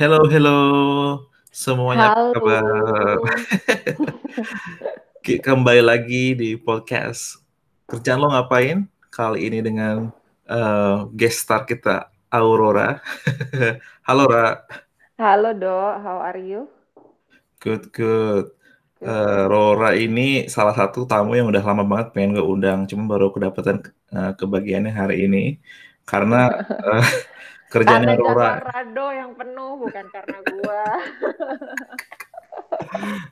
Hello hello, semuanya apa Halo. kabar? Ki kembali lagi di podcast "Kerjaan Lo Ngapain?" Kali ini dengan, eee, guest star kita, Aurora. Halo, Ra. Halo, Do, how are you? Good good. Rora ini salah satu tamu yang udah lama banget pengen gue undang, cuman baru kedapetan, eee, kebagiannya hari ini. Karena, eee, Karena jadwal Rora Rado yang penuh, bukan karena gua.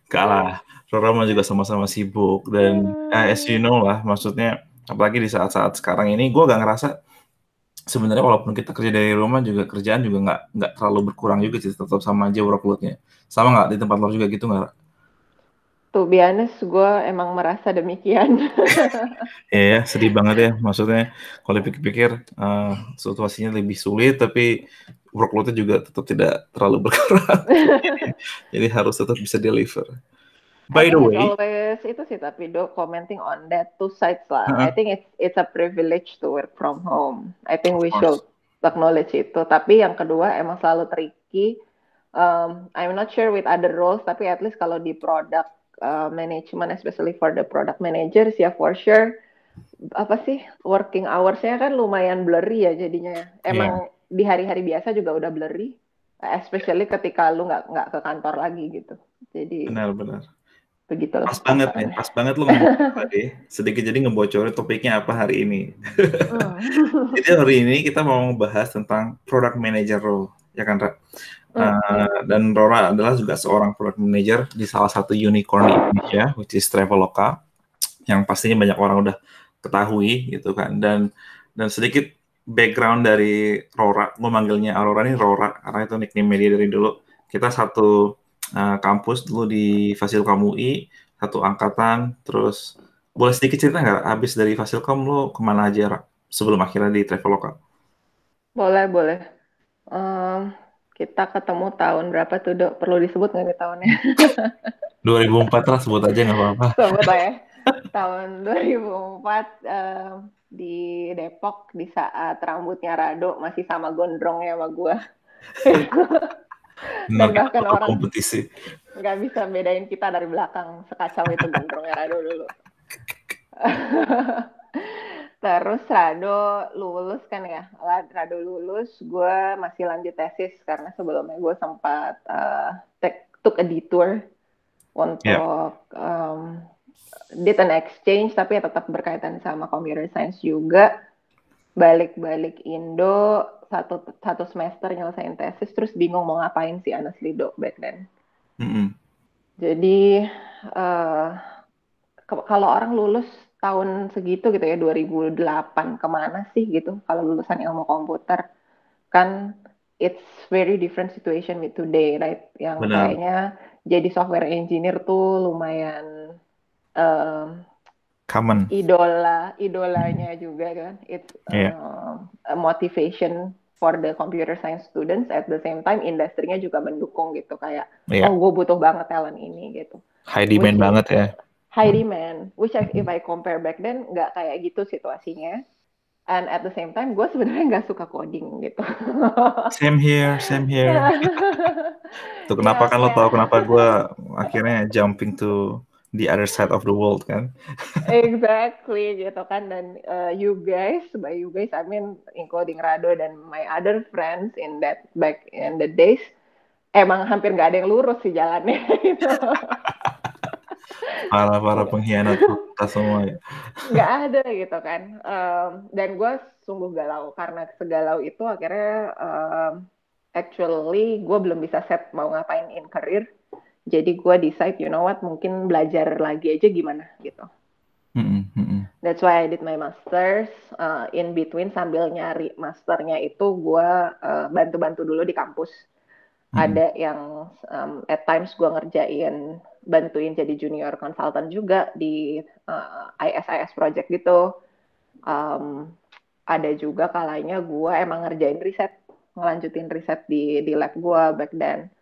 Enggak lah, Rora mah juga sama-sama sibuk dan, eee, as you know lah, maksudnya apalagi di saat-saat sekarang ini, gue nggak ngerasa sebenarnya walaupun kita kerja dari rumah juga kerjaan juga nggak nggak terlalu berkurang juga sih, tetap sama aja workload-nya. Sama nggak di tempat lo juga gitu nggak, Be honest, gua emang merasa demikian. Iya ya, sedih banget ya, maksudnya kalau dipikir-pikir, eee, situasinya lebih sulit, tapi workload-nya juga tetap tidak terlalu berkurang. Jadi harus tetap bisa deliver. I By the way always itu sih tapi Do, commenting on that two sides lah. I Heeh. think it's it's a privilege to work from home. I think we should acknowledge itu. Tapi yang kedua emang selalu tricky. Um, I'm not sure with other roles, tapi at least kalau di product uh, management, especially for the product managers, ya for sure apa sih working hours-nya kan lumayan blurry ya jadinya. Iya. Emang di hari-hari biasa juga udah blurry, especially ketika lu nggak nggak ke kantor lagi gitu. Jadi Benar benar. begitulah Pas banget nih, pas banget lo ngomong tadi, sedikit jadi ngebocorin topiknya apa hari ini. Hmm. Jadi hari ini kita mau ngebahas tentang product manager role, ya kan, Ra? Eee, dan Rora adalah juga seorang product manager di salah satu unicorn di Indonesia, which is Traveloka, yang pastinya banyak orang udah ketahui gitu kan. Dan dan sedikit background dari Rora, gue manggilnya Aurora nih Rora, karena itu nickname dia dari dulu. Kita satu, eee, kampus dulu di Fasilkom UI, satu angkatan, terus boleh sedikit cerita nggak, habis dari Fasilkom lo ke mana aja, Ra? Sebelum akhirnya di Traveloka? Boleh boleh. Mmm, kita ketemu tahun berapa tuh, Do? Perlu disebut nggak nih tahunnya? 2004 lah, sebut aja nggak apa-apa. Sebut lah ya. Tahun 2004, eee, di Depok, di saat rambutnya Rado masih sama gondrongnya sama gua. Dan kan, bahkan orang kompetisi. nggak bisa bedain kita dari belakang, sekacau itu gondrongnya Rado dulu. Terus Rado lulus kan ya, Rado lulus, gue masih lanjut tesis karena sebelumnya gue sempat uh, take, took a detour untuk um, did an exchange tapi ya tetap berkaitan sama computer science juga. Balik-balik Indo satu satu semester nyelesain tesis terus bingung mau ngapain sih honestly do back then. Mhm. Jadi uh, kalau orang lulus tahun segitu gitu ya 2008 ke mana sih gitu kalau lulusan ilmu komputer kan it's very different situation with today right yang Benar. kayaknya jadi software engineer tuh lumayan um, Common. idola idolanya juga kan it's Iya. um, a motivation for the computer science students at the same time industrinya juga mendukung gitu kayak Iya. oh gue butuh banget talent ini gitu High demand Which is- banget ya. High demand, which I- if I compare back then nggak kayak gitu situasinya. And at the same time, gue sebenarnya nggak suka coding gitu. Same here, same here. Tuh kenapa Ya, kan lo kayak- tau kenapa gue akhirnya jumping to the other side of the world kan? exactly gitu kan dan uh, you guys, by you guys I mean including Rado dan my other friends in that back in the days, emang hampir nggak ada yang lurus sih jalannya. gitu. Para para pengkhianat kita semua ya. nggak ada gitu kan. Em, dan gue sungguh galau karena segalau itu akhirnya em, actually gue belum bisa set mau ngapain in career. Jadi gue decide you know what mungkin belajar lagi aja gimana gitu. Mhm, mhm. that's why I did my masters Uh, in between sambil nyari masternya itu gue uh, bantu-bantu dulu di kampus Mhm. ada yang um, at times gue ngerjain bantuin jadi junior consultant juga di uh, ISIS project gitu. Um, ada juga kalanya gue emang ngerjain riset, ngelanjutin riset di di lab gue back then.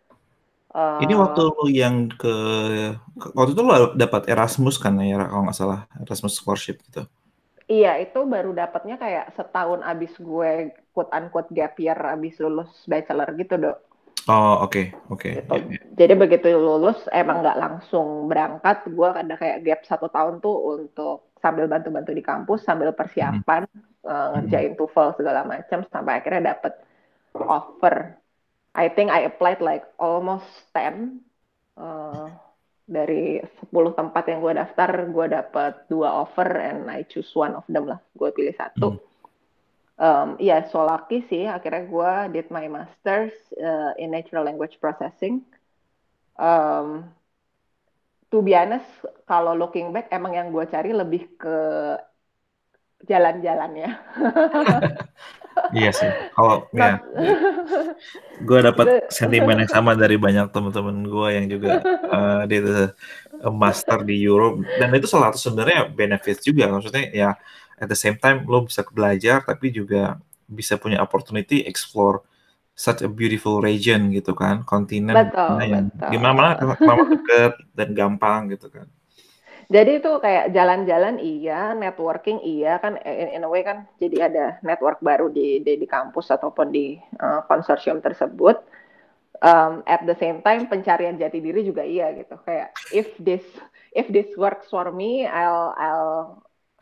Uh, Ini waktu lo yang ke waktu itu lo dapat Erasmus kan ya kalau nggak salah Erasmus scholarship gitu. Iya, itu baru dapatnya kayak setahun abis gue quote unquote gap year abis lulus bachelor gitu, Dok. Oh oke okay. oke. Okay. Gitu. Yeah. Jadi begitu lulus emang nggak langsung berangkat, gue ada kayak gap satu tahun tuh untuk sambil bantu-bantu di kampus, sambil persiapan mm -hmm. uh, ngerjain TOEFL segala macam sampai akhirnya dapet offer. I think I applied like almost 10 uh, dari 10 tempat yang gue daftar, gue dapet dua offer and I choose one of them lah. Gue pilih satu. Mm um, ya so lucky sih. Akhirnya gue did my masters uh, in natural language processing. Um, to be honest kalau looking back emang yang gue cari lebih ke jalan-jalannya. Iya sih. Kalau ya. Gue dapat sentimen yang sama dari banyak teman-teman gue yang juga uh, di master di Europe. Dan itu salah satu sebenarnya benefit juga. Maksudnya ya at the same time lo bisa belajar tapi juga bisa punya opportunity explore such a beautiful region gitu kan kontinen betul, yang betul. gimana mana deket dan gampang gitu kan. Jadi itu kayak jalan-jalan iya networking iya kan in, in a way kan jadi ada network baru di di, di kampus ataupun di uh, konsorsium tersebut. Um, at the same time pencarian jati diri juga iya gitu. Kayak if this if this works for me I'll I'll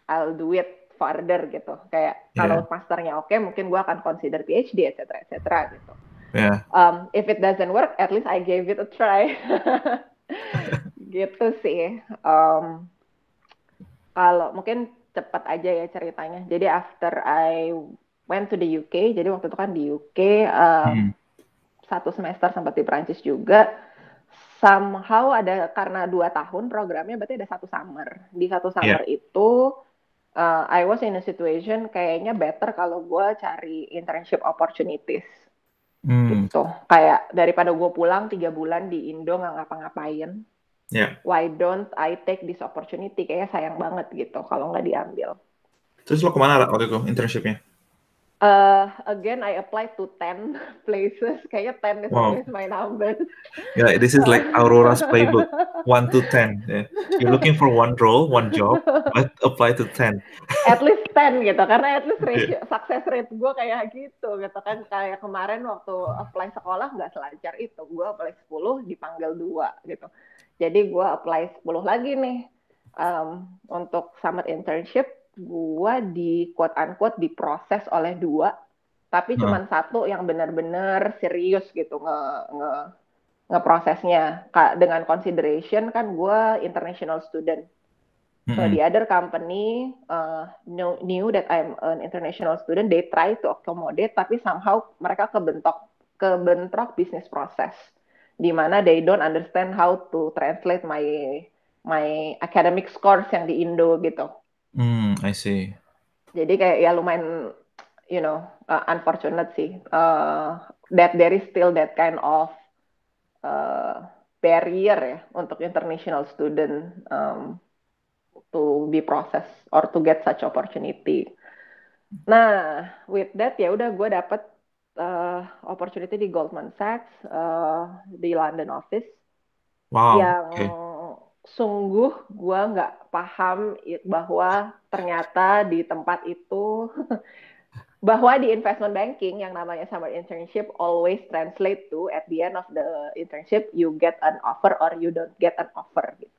I'll do it further gitu. Kayak yeah. kalau masternya oke, okay, mungkin gue akan consider PhD, etc. etc. gitu. Yeah. Um, if it doesn't work, at least I gave it a try. gitu sih. Um, kalau mungkin cepat aja ya ceritanya. Jadi after I went to the UK, jadi waktu itu kan di UK um, hmm. satu semester sempat di Prancis juga. Somehow ada karena dua tahun programnya, berarti ada satu summer. Di satu summer yeah. itu uh, I was in a situation kayaknya better kalau gue cari internship opportunities. Hmm. gitu. Kayak daripada gue pulang tiga bulan di Indo nggak ngapa-ngapain yeah. why don't I take this opportunity? Kayaknya sayang banget gitu kalau nggak diambil. Terus lo ke mana waktu itu internshipnya Uh, again, I applied to 10 places. Kayaknya 10 is wow. always my number. Yeah, this is like Aurora's playbook. 1 to 10. Yeah. You're looking for one role, one job, but apply to 10. At least 10 gitu. Karena at least ratio, yeah. success rate gue kayak gitu. gitu kan. Kayak kemarin waktu apply sekolah nggak selancar itu. Gue apply 10, dipanggil 2 gitu. Jadi gue apply 10 lagi nih um, untuk summer internship gua di quote unquote diproses oleh dua tapi hmm. cuma satu yang benar-benar serius gitu nge nge ngeprosesnya dengan consideration kan gua international student so mm -hmm. the other company uh, knew, knew that I'm an international student they try to accommodate tapi somehow mereka kebentok kebentrok business process di mana they don't understand how to translate my my academic scores yang di Indo gitu Hmm, I see. Jadi kayak ya lumayan, you know, uh, unfortunate sih. Uh, that there is still that kind of uh, barrier ya untuk international student um, to be process or to get such opportunity. Nah, with that ya udah gue dapet uh, opportunity di Goldman Sachs uh, di London office wow, yang okay sungguh gue nggak paham bahwa ternyata di tempat itu bahwa di investment banking yang namanya summer internship always translate to at the end of the internship you get an offer or you don't get an offer gitu.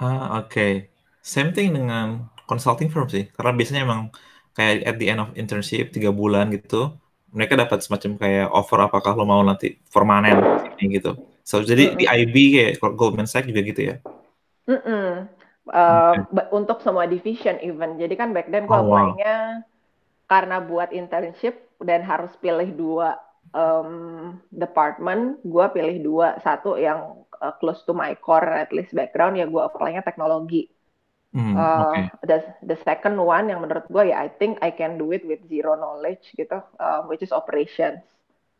Ah oke, okay. same thing dengan consulting firm sih, karena biasanya emang kayak at the end of internship tiga bulan gitu, mereka dapat semacam kayak offer apakah lo mau nanti permanen gitu. So jadi mm -hmm. di IB kayak Goldman Sachs juga gitu ya? Mm -mm. Uh, okay. Untuk semua division even. Jadi kan back then gue oh, apply-nya wow. karena buat internship dan harus pilih dua um, department, gue pilih dua. Satu yang uh, close to my core at least background ya gue apply-nya teknologi. Mm, uh, okay. the the second one yang menurut gue ya I think I can do it with zero knowledge gitu, uh, which is operations.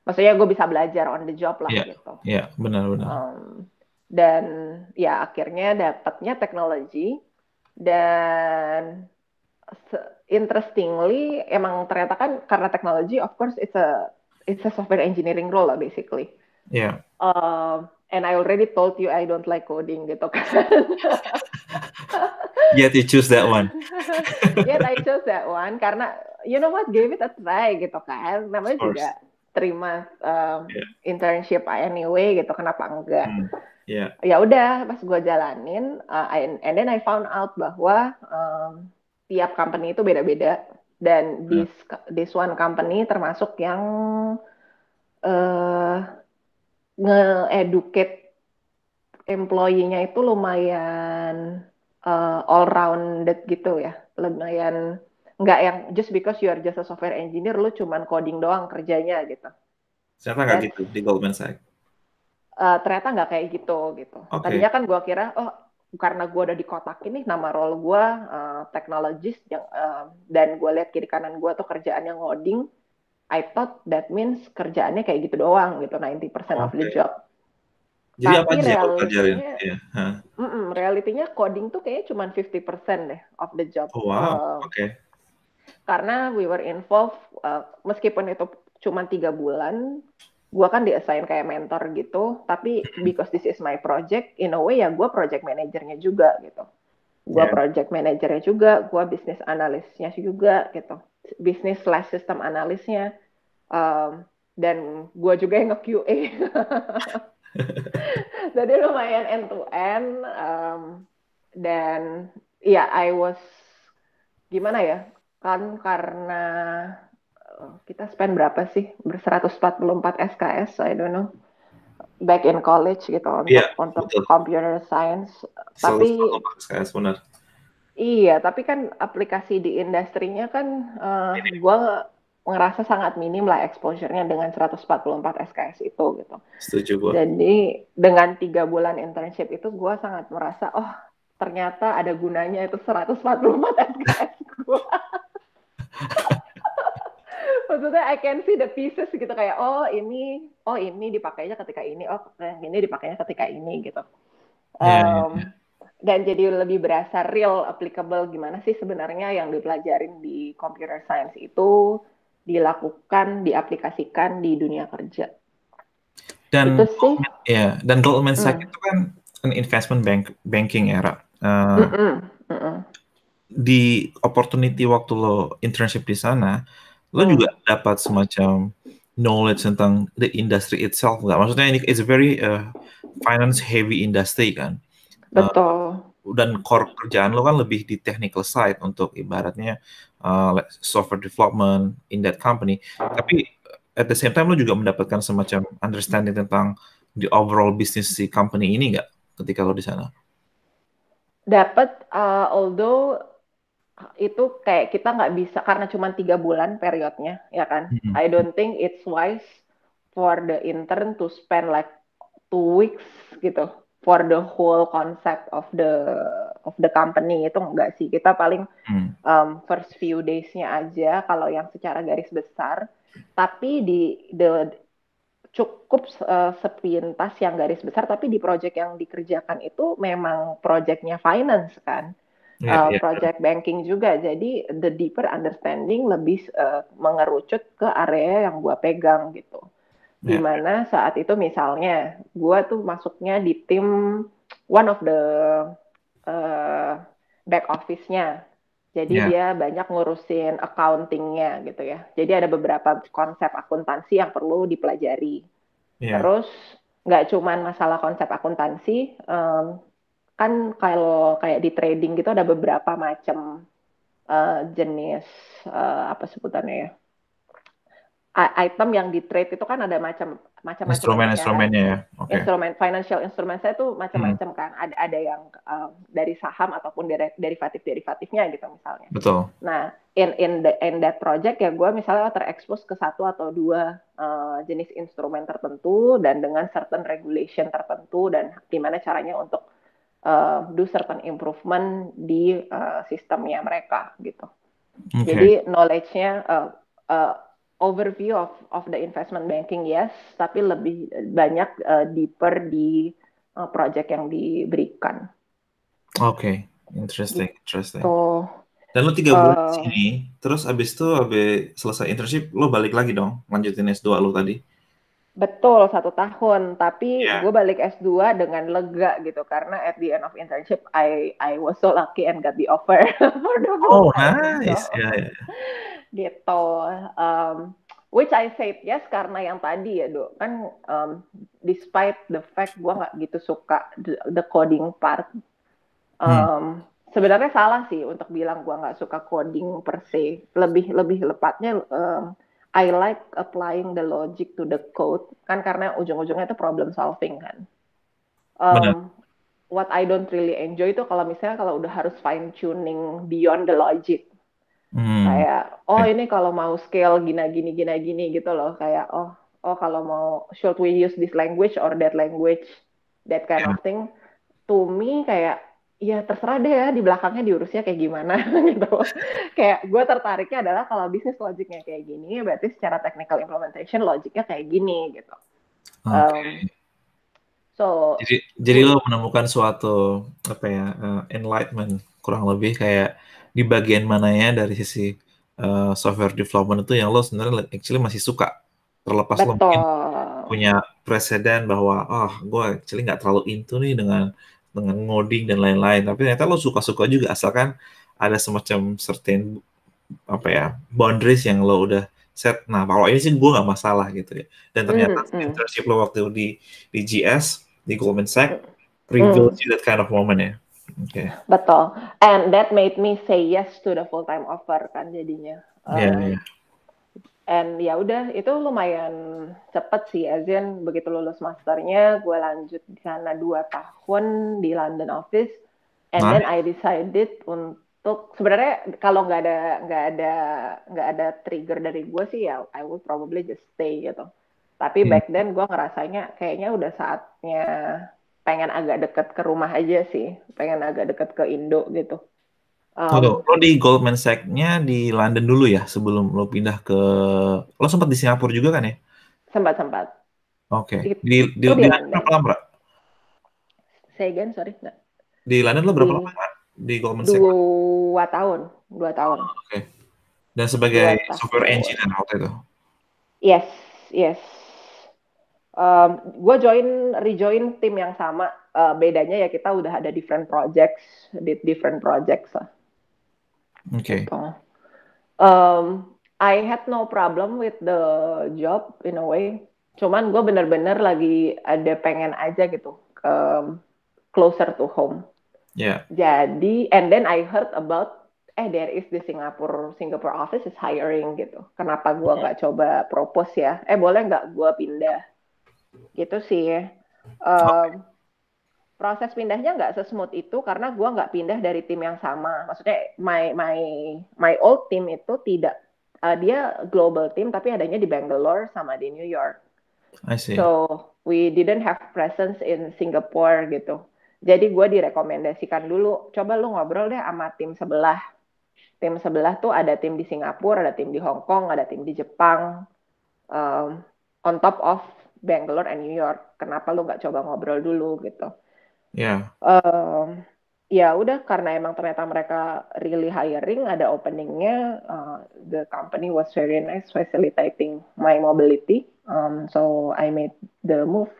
Maksudnya gue bisa belajar on the job lah yeah, gitu. Iya, yeah, benar-benar. Um, dan ya akhirnya dapatnya teknologi dan interestingly emang ternyata kan karena teknologi of course it's a it's a software engineering role lah basically. Yeah. Uh, and I already told you I don't like coding gitu kan. Yet you choose that one. Yet I chose that one karena you know what gave it a try gitu kan. Namanya juga terima um, yeah. internship anyway gitu kenapa enggak hmm. Yeah. ya udah pas gue jalanin uh, and, and then I found out bahwa um, tiap company itu beda-beda dan hmm. this this one company termasuk yang uh, nge-educate employee-nya itu lumayan uh, all rounded gitu ya lumayan nggak yang just because you are just a software engineer lu cuman coding doang kerjanya gitu. Ternyata nggak gitu di Goldman Sachs. Uh, ternyata nggak kayak gitu gitu. Okay. Tadinya kan gue kira oh karena gue udah di kotak ini nama role gue uh, technologist yang uh, dan gue lihat kiri kanan gue tuh kerjaannya ngoding. I thought that means kerjaannya kayak gitu doang gitu 90% okay. of the job. Jadi Tapi apa aja yang pelajarin? Yeah. Huh. Mm -mm, realitinya coding tuh kayaknya cuma 50% deh of the job. Oh, wow, uh, oke. Okay karena we were involved uh, meskipun itu cuma tiga bulan gue kan diassign kayak mentor gitu tapi because this is my project in a way ya gue project manajernya juga gitu. Gue yeah. project manajernya juga gue bisnis analisnya juga gitu. Bisnis slash system analisnya um, dan gue juga yang nge-QA jadi lumayan end to end um, dan ya yeah, I was gimana ya kan karena kita spend berapa sih ber 144 SKS I don't know back in college gitu untuk yeah, untuk betul. computer science tapi SKS benar iya tapi kan aplikasi di industrinya kan uh, eh, gue ngerasa sangat minim lah exposure-nya dengan 144 SKS itu gitu. Setuju gue. Jadi dengan tiga bulan internship itu gue sangat merasa oh ternyata ada gunanya itu 144 SKS gue. Maksudnya I can see the pieces gitu kayak oh ini oh ini dipakainya ketika ini oh ini dipakainya ketika ini gitu. Um, yeah, yeah. dan jadi lebih berasa real applicable gimana sih sebenarnya yang dipelajarin di computer science itu dilakukan diaplikasikan di dunia kerja? Dan itu sih. ya dan Goldman Sachs mm. itu kan an investment bank banking era. Uh, mm -mm, mm -mm di opportunity waktu lo internship di sana, lo hmm. juga dapat semacam knowledge tentang the industry itself nggak? Maksudnya ini it's a very uh, finance heavy industry kan. Betul. Uh, dan core kerjaan lo kan lebih di technical side untuk ibaratnya uh, software development in that company. Tapi at the same time lo juga mendapatkan semacam understanding tentang the overall business si company ini nggak ketika lo di sana? Dapat, uh, although itu kayak kita nggak bisa karena cuma tiga bulan periodnya ya kan? Mm-hmm. I don't think it's wise for the intern to spend like two weeks gitu for the whole concept of the of the company. Itu enggak sih. Kita paling mm. um, first few days-nya aja kalau yang secara garis besar. Tapi di the cukup uh, sepintas yang garis besar tapi di project yang dikerjakan itu memang projectnya finance kan yeah, uh, yeah. project banking juga. Jadi the deeper understanding lebih uh, mengerucut ke area yang gue pegang gitu. Yeah. Di mana saat itu misalnya gue tuh masuknya di tim one of the uh, back office-nya. Jadi yeah. dia banyak ngurusin accounting-nya gitu ya. Jadi ada beberapa konsep akuntansi yang perlu dipelajari. Yeah. Terus nggak cuma masalah konsep akuntansi, um, kan kalau kayak di trading gitu ada beberapa macam uh, jenis uh, apa sebutannya ya item yang di trade itu kan ada macam macam instrumen kan? instrumennya ya okay. instrumen financial instrumen saya tuh macam-macam hmm. kan ada ada yang uh, dari saham ataupun dari derivatif derivatifnya gitu misalnya betul nah in in the in that project ya gue misalnya terekspos ke satu atau dua uh, jenis instrumen tertentu dan dengan certain regulation tertentu dan gimana caranya untuk uh, do certain improvement di uh, sistemnya mereka gitu. Okay. Jadi knowledge-nya uh, uh, overview of of the investment banking yes, tapi lebih banyak uh, deeper di uh, project yang diberikan. Oke, okay. interesting, gitu. interesting. Dan lo tiga bulan uh, sini, terus abis itu abis selesai internship, lo balik lagi dong, lanjutin S2 lo tadi? Betul, satu tahun. Tapi yeah. gue balik S2 dengan lega gitu. Karena at the end of internship, I I was so lucky and got the offer for the Oh, nice. So, yeah, yeah. Gitu. Um, which I said yes karena yang tadi ya dok kan um, despite the fact gue nggak gitu suka the, the coding part um, hmm. sebenarnya salah sih untuk bilang gue nggak suka coding per se lebih lebih lepatnya um, I like applying the logic to the code kan karena ujung-ujungnya itu problem solving kan um, what I don't really enjoy itu kalau misalnya kalau udah harus fine tuning beyond the logic. Hmm. Kayak oh ini kalau mau scale gini gini gini gini gitu loh kayak oh oh kalau mau should we use this language or that language that kind yeah. of thing to me kayak ya terserah deh ya di belakangnya diurusnya kayak gimana gitu. kayak gue tertariknya adalah kalau bisnis logiknya kayak gini berarti secara technical implementation logiknya kayak gini gitu. Okay. Um, So jadi jadi lo menemukan suatu apa ya uh, enlightenment kurang lebih kayak di bagian mananya dari sisi uh, software development itu yang lo sebenarnya actually masih suka terlepas Betul. lo mungkin punya presiden bahwa oh gue actually nggak terlalu into nih dengan dengan ngoding dan lain-lain tapi ternyata lo suka-suka juga asalkan ada semacam certain apa ya boundaries yang lo udah set nah kalau ini sih gue nggak masalah gitu ya dan ternyata mm, internship lo waktu di di GS di Goldman Sachs reveals mm. you that kind of moment ya. Okay. Betul. And that made me say yes to the full time offer kan jadinya. Iya. Um, yeah, yeah. And ya udah itu lumayan cepet sih Azian begitu lulus masternya gue lanjut di sana dua tahun di London office and nah. then I decided untuk sebenarnya kalau nggak ada nggak ada nggak ada trigger dari gue sih ya I would probably just stay gitu tapi hmm. back then gue ngerasanya kayaknya udah saatnya pengen agak deket ke rumah aja sih, pengen agak deket ke Indo gitu. Um, oh, lo di Goldman Sachs-nya di London dulu ya sebelum lo pindah ke lo sempat di Singapura juga kan ya? Sempat sempat. Oke. Okay. Di di, di, di London berapa lama? Say again, sorry nggak. Di London lo berapa di, lama? Di Goldman Sachs? Dua tahun, dua tahun. Oh, Oke. Okay. Dan sebagai software engineer waktu itu? Yes, yes um, gue join rejoin tim yang sama uh, bedanya ya kita udah ada different projects di different projects lah. Oke. Okay. Gitu. Um, I had no problem with the job in a way. Cuman gue bener-bener lagi ada pengen aja gitu um, closer to home. Yeah. Jadi and then I heard about eh there is the Singapore Singapore office is hiring gitu. Kenapa gue nggak yeah. coba propose ya? Eh boleh nggak gue pindah? gitu sih um, proses pindahnya nggak sesmooth itu karena gue nggak pindah dari tim yang sama maksudnya my my my old team itu tidak uh, dia global team tapi adanya di Bangalore sama di New York I see. so we didn't have presence in Singapore gitu jadi gue direkomendasikan dulu coba lu ngobrol deh sama tim sebelah tim sebelah tuh ada tim di Singapura ada tim di Hong Kong ada tim di Jepang um, on top of Bangalore and New York. Kenapa lu nggak coba ngobrol dulu gitu? Ya. Yeah. Um, ya udah karena emang ternyata mereka really hiring ada openingnya uh, the company was very nice facilitating my mobility um, so I made the move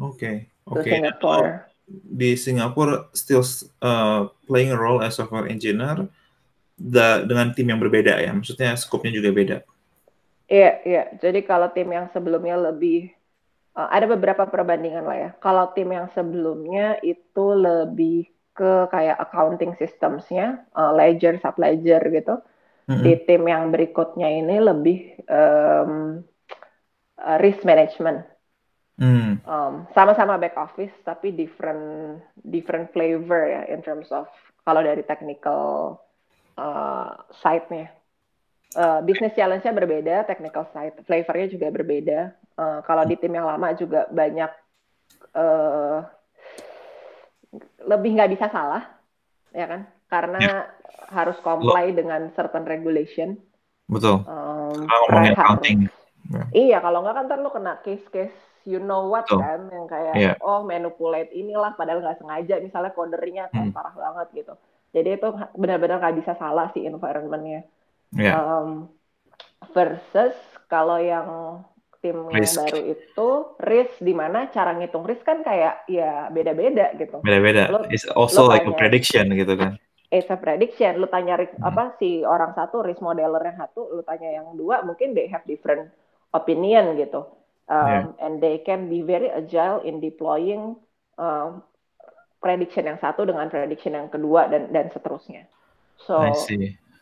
oke okay. oke okay. Singapore di Singapura still uh, playing a role as software engineer da, dengan tim yang berbeda ya maksudnya skopnya juga beda Iya, iya. Jadi kalau tim yang sebelumnya lebih uh, ada beberapa perbandingan lah ya. Kalau tim yang sebelumnya itu lebih ke kayak accounting systemsnya, uh, ledger, sub ledger gitu. Mm-hmm. Di tim yang berikutnya ini lebih um, risk management. Mm. Um, sama-sama back office tapi different different flavor ya in terms of kalau dari technical uh, side-nya uh, business challenge-nya berbeda, technical side flavornya juga berbeda. Uh, kalau di tim yang lama juga banyak uh, lebih nggak bisa salah, ya kan? Karena ya. harus comply Lo. dengan certain regulation. Betul. Um, ngomongin accounting. Ya. Iya, kalau nggak kan ntar lu kena case-case you know what Betul. kan, yang kayak yeah. oh manipulate inilah, padahal nggak sengaja, misalnya codernya kan hmm. parah banget gitu. Jadi itu benar-benar nggak bisa salah sih environmentnya. Yeah. Um, versus kalau yang tim risk. yang baru itu risk di mana cara ngitung risk kan kayak ya beda-beda gitu. Beda-beda. It's also like a prediction gitu kan. it's a prediction. Lu tanya hmm. apa si orang satu risk modeler yang satu, lu tanya yang dua, mungkin they have different opinion gitu. Um, yeah. And they can be very agile in deploying um, prediction yang satu dengan prediction yang kedua dan dan seterusnya. So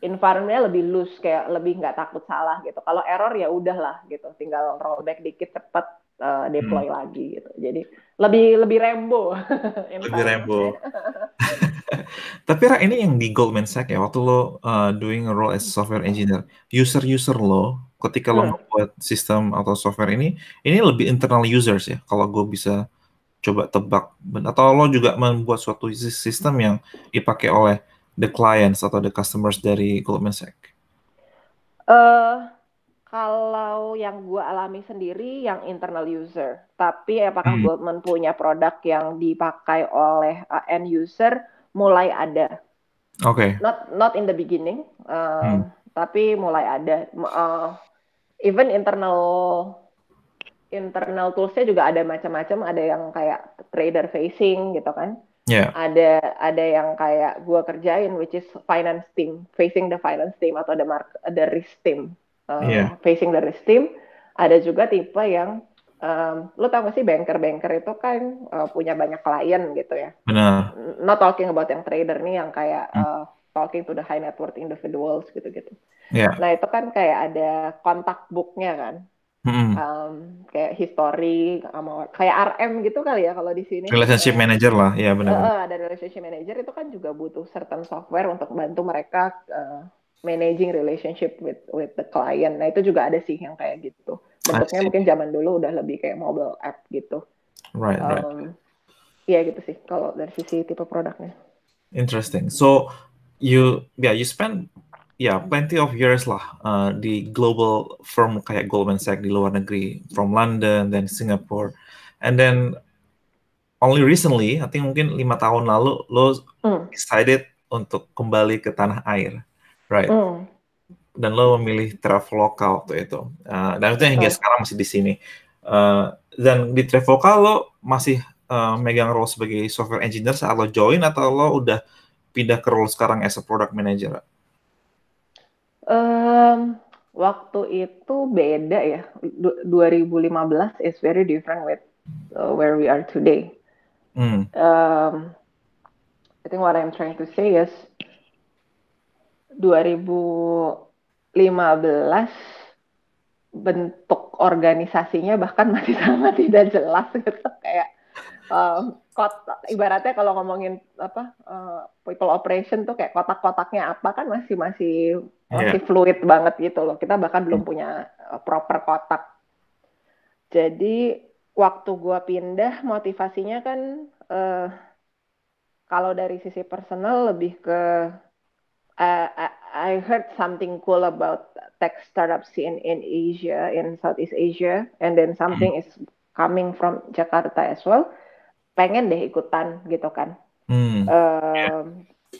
environmentnya lebih loose kayak lebih nggak takut salah gitu. Kalau error ya udahlah gitu, tinggal rollback dikit cepat uh, deploy hmm. lagi gitu. Jadi lebih lebih rembo. lebih rembo. Tapi Ra, ini yang di Goldman Sachs ya, waktu lo uh, doing a role as software engineer, user-user lo ketika hmm. lo membuat sistem atau software ini, ini lebih internal users ya, kalau gue bisa coba tebak. Atau lo juga membuat suatu sistem yang dipakai oleh the clients atau the customers dari Goldman Sachs? Uh, kalau yang gue alami sendiri yang internal user, tapi apakah hmm. Goldman punya produk yang dipakai oleh uh, end user mulai ada. Oke. Okay. Not not in the beginning, uh, hmm. tapi mulai ada. Uh, even internal internal toolsnya juga ada macam-macam. Ada yang kayak trader facing gitu kan. Yeah. Ada ada yang kayak gua kerjain which is finance team facing the finance team atau the mark the risk team uh, yeah. facing the risk team. Ada juga tipe yang um, lo tau gak sih banker-banker itu kan uh, punya banyak klien gitu ya. Benar. Not talking about yang trader nih yang kayak hmm. uh, talking to the high net worth individuals gitu-gitu. Yeah. Nah itu kan kayak ada kontak booknya kan. Hmm. Um, kayak history sama kayak RM gitu kali ya kalau di sini. Relationship manager lah, ya benar. Uh, ada relationship manager itu kan juga butuh certain software untuk bantu mereka uh, managing relationship with with the client. Nah itu juga ada sih yang kayak gitu. Bentuknya mungkin zaman dulu udah lebih kayak mobile app gitu. Right, um, right. Iya gitu sih kalau dari sisi tipe produknya. Interesting. So you yeah you spend ya yeah, plenty of years lah uh, di global firm kayak Goldman Sachs di luar negeri from London dan Singapore and then only recently I think mungkin lima tahun lalu lo mm. decided untuk kembali ke tanah air right mm. dan lo memilih Traveloka waktu itu uh, dan itu hingga mm. sekarang masih di sini uh, dan di Traveloka lo masih uh, megang role sebagai software engineer saat lo join atau lo udah pindah ke role sekarang as a product manager Um, waktu itu beda ya. Du 2015 is very different with uh, where we are today. Mm. Um, I think what I'm trying to say is 2015 bentuk organisasinya bahkan masih sama tidak jelas gitu kayak um, kot ibaratnya kalau ngomongin apa uh, people operation tuh kayak kotak-kotaknya apa kan masih masih masih yeah. fluid banget gitu loh. Kita bahkan belum hmm. punya uh, proper kotak. Jadi waktu gua pindah motivasinya kan uh, kalau dari sisi personal lebih ke uh, I heard something cool about tech startups in in Asia in Southeast Asia and then something hmm. is coming from Jakarta as well pengen deh ikutan gitu kan. Hmm. Uh,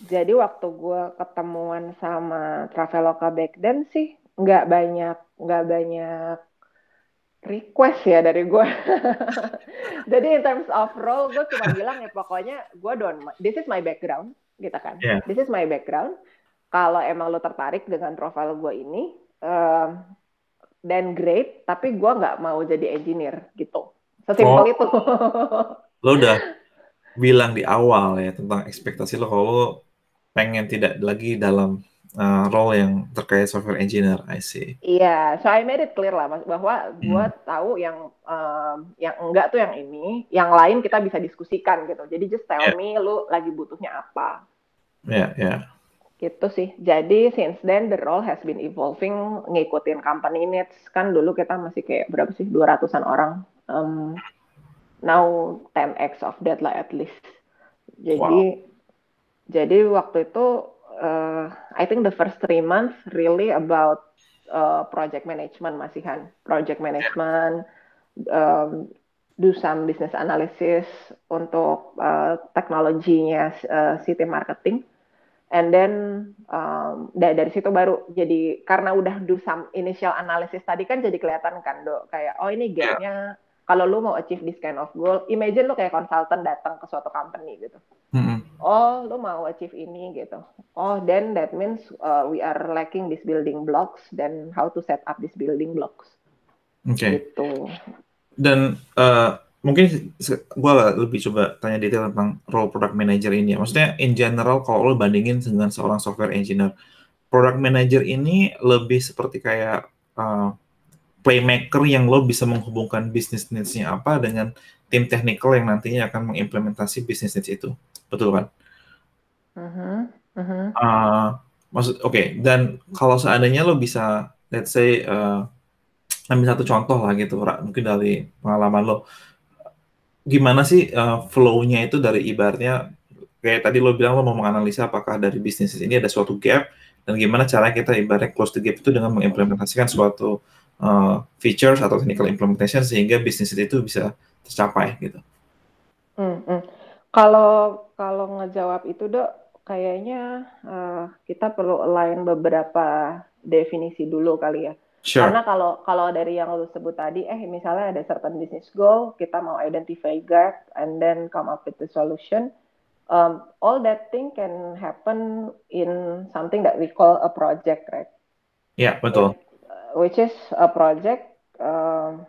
jadi waktu gue ketemuan sama Traveloka back then sih nggak banyak nggak banyak request ya dari gue. jadi in terms of role gue cuma bilang ya pokoknya gue don't this is my background gitu kan. Yeah. This is my background. Kalau emang lo tertarik dengan profile gue ini, uh, then great. Tapi gue nggak mau jadi engineer gitu. Sesimpel oh. itu. lo udah bilang di awal ya tentang ekspektasi lo kalau lo pengen tidak lagi dalam uh, role yang terkait software engineer, I see. Iya, yeah, so I made it clear lah mas bahwa hmm. gue tahu yang um, yang enggak tuh yang ini, yang lain kita bisa diskusikan gitu. Jadi just tell yeah. me lu lagi butuhnya apa. Iya, yeah, iya. Yeah. Gitu sih. Jadi since then the role has been evolving ngikutin company needs. Kan dulu kita masih kayak berapa sih 200-an orang. Um, now 10x of that lah at least. Jadi wow. jadi waktu itu uh, I think the first three months really about uh, project management masihan. Project management um, do some business analysis untuk uh, teknologinya uh, city marketing. And then um, dari situ baru jadi karena udah do some initial analysis tadi kan jadi kelihatan kan dok? Kayak oh ini gapnya kalau lu mau achieve this kind of goal, imagine lu kayak consultant datang ke suatu company gitu. Mm-hmm. Oh, lu mau achieve ini gitu. Oh, then that means uh, we are lacking these building blocks. Then how to set up these building blocks? Oke. Okay. Gitu. Dan uh, mungkin gue lebih coba tanya detail tentang role product manager ini. Maksudnya in general kalau lo bandingin dengan seorang software engineer, product manager ini lebih seperti kayak uh, playmaker yang lo bisa menghubungkan bisnis needs-nya apa dengan tim technical yang nantinya akan mengimplementasi bisnis needs itu. Betul kan? Uh-huh. Uh-huh. Uh, maksud oke okay. dan kalau seandainya lo bisa let's say uh, ambil satu contoh lah gitu mungkin dari pengalaman lo gimana sih uh, flow-nya itu dari ibaratnya kayak tadi lo bilang lo mau menganalisa apakah dari bisnis ini ada suatu gap dan gimana cara kita ibaratnya close the gap itu dengan mengimplementasikan suatu uh, features atau technical implementation sehingga bisnis itu bisa tercapai gitu. Hmm, hmm. Kalau kalau ngejawab itu dok, kayaknya uh, kita perlu align beberapa definisi dulu kali ya. Sure. Karena kalau kalau dari yang lu sebut tadi, eh misalnya ada certain business goal, kita mau identify gap and then come up with the solution. Um, all that thing can happen in something that we call a project, right? Ya yeah, betul. Which is a project. Um,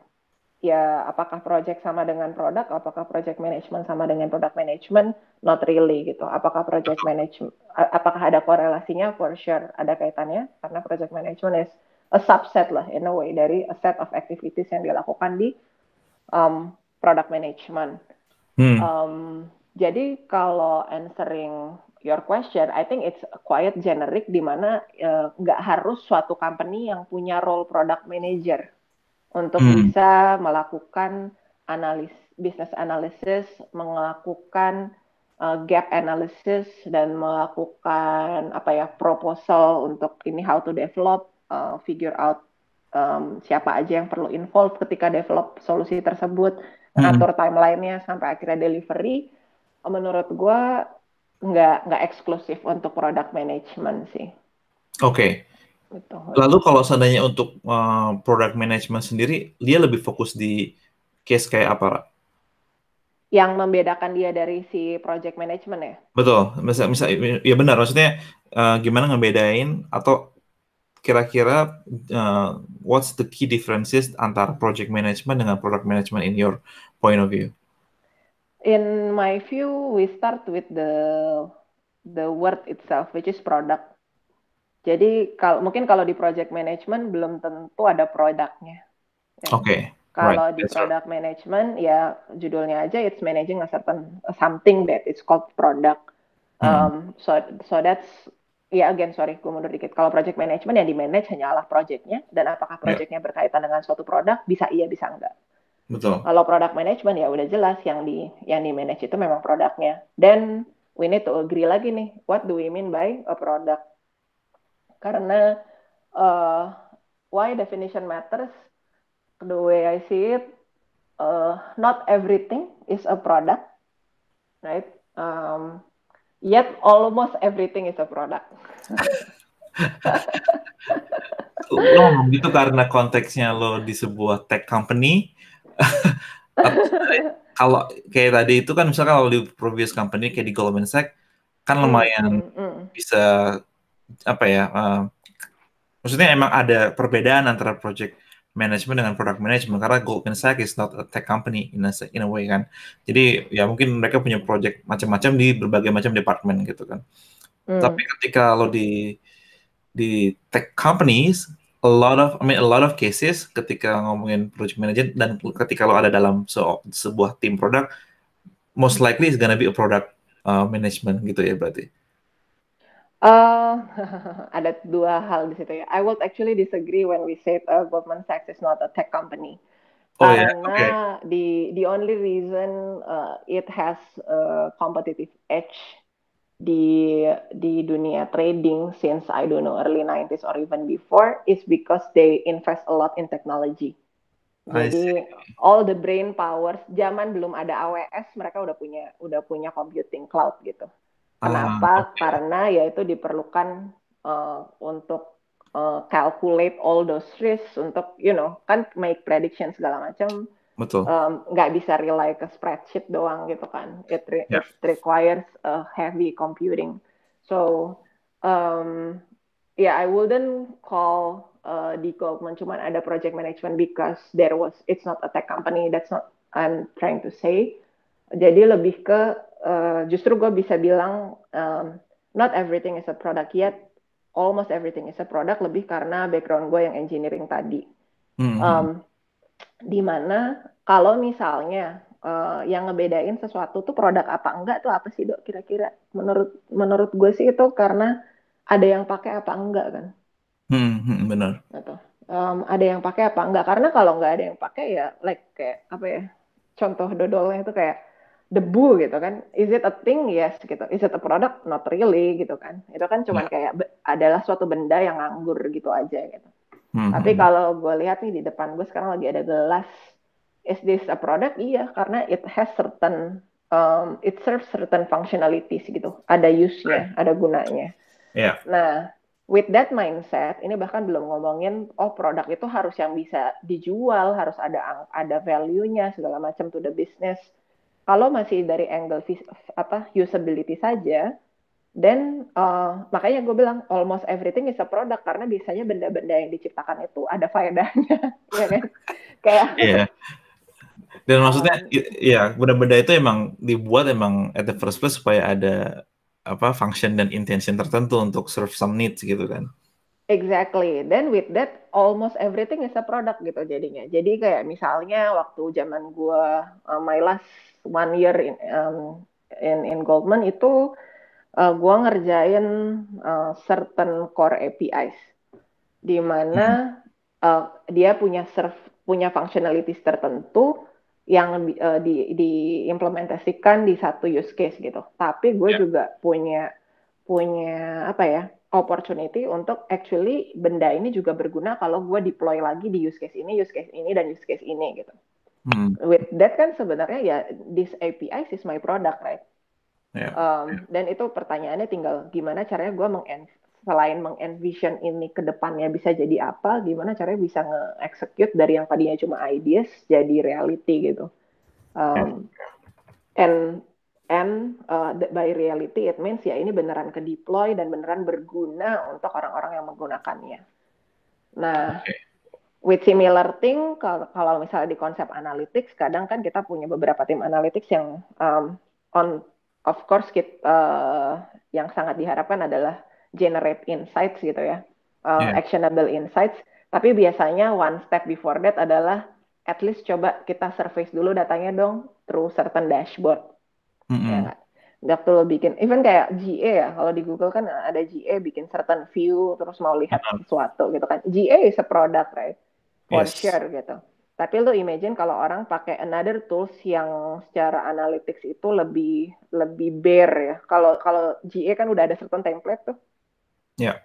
ya apakah project sama dengan produk, apakah project management sama dengan product management, not really gitu. Apakah project management, apakah ada korelasinya? For sure ada kaitannya karena project management is a subset lah in a way dari a set of activities yang dilakukan di um, product management. Hmm. Um, jadi kalau answering your question, I think it's quite generic di mana uh, nggak uh, harus suatu company yang punya role product manager untuk hmm. bisa melakukan analis business analysis, melakukan uh, gap analysis dan melakukan apa ya proposal untuk ini how to develop uh, figure out um, siapa aja yang perlu involve ketika develop solusi tersebut, hmm. atur timelinenya sampai akhirnya delivery. Menurut gue nggak nggak eksklusif untuk product management sih. Oke. Okay. Gitu. Lalu kalau seandainya untuk uh, product management sendiri, dia lebih fokus di case kayak apa, Yang membedakan dia dari si project management ya? Betul. Misal, misal ya benar. Maksudnya uh, gimana ngebedain atau kira-kira uh, what's the key differences antara project management dengan product management in your point of view? In my view, we start with the the word itself, which is product. Jadi kalau mungkin kalau di project management belum tentu ada produknya. Ya. Oke. Okay. Kalau right. di product management ya judulnya aja it's managing a certain something that it's called product. Hmm. Um, so so that's ya again sorry gue mundur dikit kalau project management yang di manage hanyalah projectnya dan apakah ya. projectnya yeah. berkaitan dengan suatu produk bisa iya bisa enggak betul kalau product management ya udah jelas yang di yang di manage itu memang produknya then we need to agree lagi nih what do we mean by a product karena uh, why definition matters the way I see it uh, not everything is a product right um, yet almost everything is a product. lo gitu karena konteksnya lo di sebuah tech company. Kalau kayak tadi itu kan misalkan kalau di previous company kayak di Goldman Sachs kan lumayan mm, mm, mm. bisa apa ya uh, maksudnya emang ada perbedaan antara project management dengan product management karena Goldman Sachs is not a tech company in a, in a way kan. Jadi ya mungkin mereka punya project macam-macam di berbagai macam departemen gitu kan. Hmm. Tapi ketika lo di di tech companies a lot of I mean a lot of cases ketika ngomongin project manager dan ketika lo ada dalam se sebuah tim produk most likely is gonna be a product uh, management gitu ya berarti. Uh, ada dua hal di situ ya. I would actually disagree when we say uh, Goldman Sachs is not a tech company. Oh, Karena yeah? okay. the the only reason uh, it has a competitive edge di di dunia trading since I don't know early 90s or even before is because they invest a lot in technology. Jadi all the brain powers zaman belum ada AWS mereka udah punya udah punya computing cloud gitu. Kenapa? Uh, okay. Karena ya itu diperlukan uh, untuk uh, calculate all those risks untuk you know kan make prediction segala macam betul. nggak um, bisa rely ke spreadsheet doang gitu kan. It, re yeah. it requires a heavy computing. So um, yeah, I wouldn't call uh, Goldman cuman ada project management because there was it's not a tech company. That's not I'm trying to say. Jadi lebih ke uh, justru gue bisa bilang um, not everything is a product yet. Almost everything is a product lebih karena background gue yang engineering tadi. Mm -hmm. um, Di mana kalau misalnya uh, yang ngebedain sesuatu tuh produk apa enggak tuh apa sih dok kira-kira? Menurut menurut gue sih itu karena ada yang pakai apa enggak kan? Hmm, hmm benar. Gitu. um, ada yang pakai apa enggak? Karena kalau nggak ada yang pakai ya like kayak apa ya contoh dodolnya itu kayak debu gitu kan. Is it a thing? Yes gitu. Is it a product? Not really gitu kan. Itu kan cuma yeah. kayak adalah suatu benda yang nganggur gitu aja gitu Hmm. Tapi hmm. kalau gue lihat nih di depan gue sekarang lagi ada gelas. Is this a product? Iya, karena it has certain, um, it serves certain functionalities gitu. Ada use-nya, right. ada gunanya. Yeah. Nah, with that mindset, ini bahkan belum ngomongin, oh produk itu harus yang bisa dijual, harus ada ada value-nya segala macam to the business. Kalau masih dari angle apa usability saja, dan uh, makanya gue bilang almost everything is a product karena biasanya benda-benda yang diciptakan itu ada faedahnya, ya kan? Kayak. Yeah. Dan maksudnya, um, ya benda-benda itu emang dibuat emang at the first place supaya ada apa function dan intention tertentu untuk serve some needs gitu kan. Exactly. Then with that, almost everything is a product gitu jadinya. Jadi kayak misalnya waktu zaman gue uh, my last one year in um, in in Goldman itu uh, gue ngerjain uh, certain core APIs di mana hmm. uh, dia punya serve punya functionalities tertentu yang uh, di diimplementasikan di satu use case gitu. Tapi gue yeah. juga punya punya apa ya opportunity untuk actually benda ini juga berguna kalau gue deploy lagi di use case ini, use case ini dan use case ini gitu. Hmm. With that kan sebenarnya ya this API is my product right. Yeah. Um, yeah. Dan itu pertanyaannya tinggal gimana caranya gue meng selain mengenvision ini ke depannya bisa jadi apa, gimana caranya bisa nge-execute dari yang tadinya cuma ideas jadi reality gitu. Um, and and uh, by reality it means ya ini beneran ke deploy dan beneran berguna untuk orang-orang yang menggunakannya. Nah, okay. with similar thing kalau, kalau misalnya di konsep analytics kadang kan kita punya beberapa tim analytics yang um, on of course kita uh, yang sangat diharapkan adalah generate insights gitu ya, uh, yeah. actionable insights. Tapi biasanya one step before that adalah at least coba kita surface dulu datanya dong through certain dashboard. Mm -hmm. Ya perlu bikin, even kayak GA ya, kalau di Google kan ada GA bikin certain view terus mau lihat mm -hmm. sesuatu gitu kan. GA is a product right, for yes. sure gitu. Tapi lu imagine kalau orang pakai another tools yang secara analytics itu lebih lebih bare ya. Kalau kalau GA kan udah ada certain template tuh. Ya. Yeah.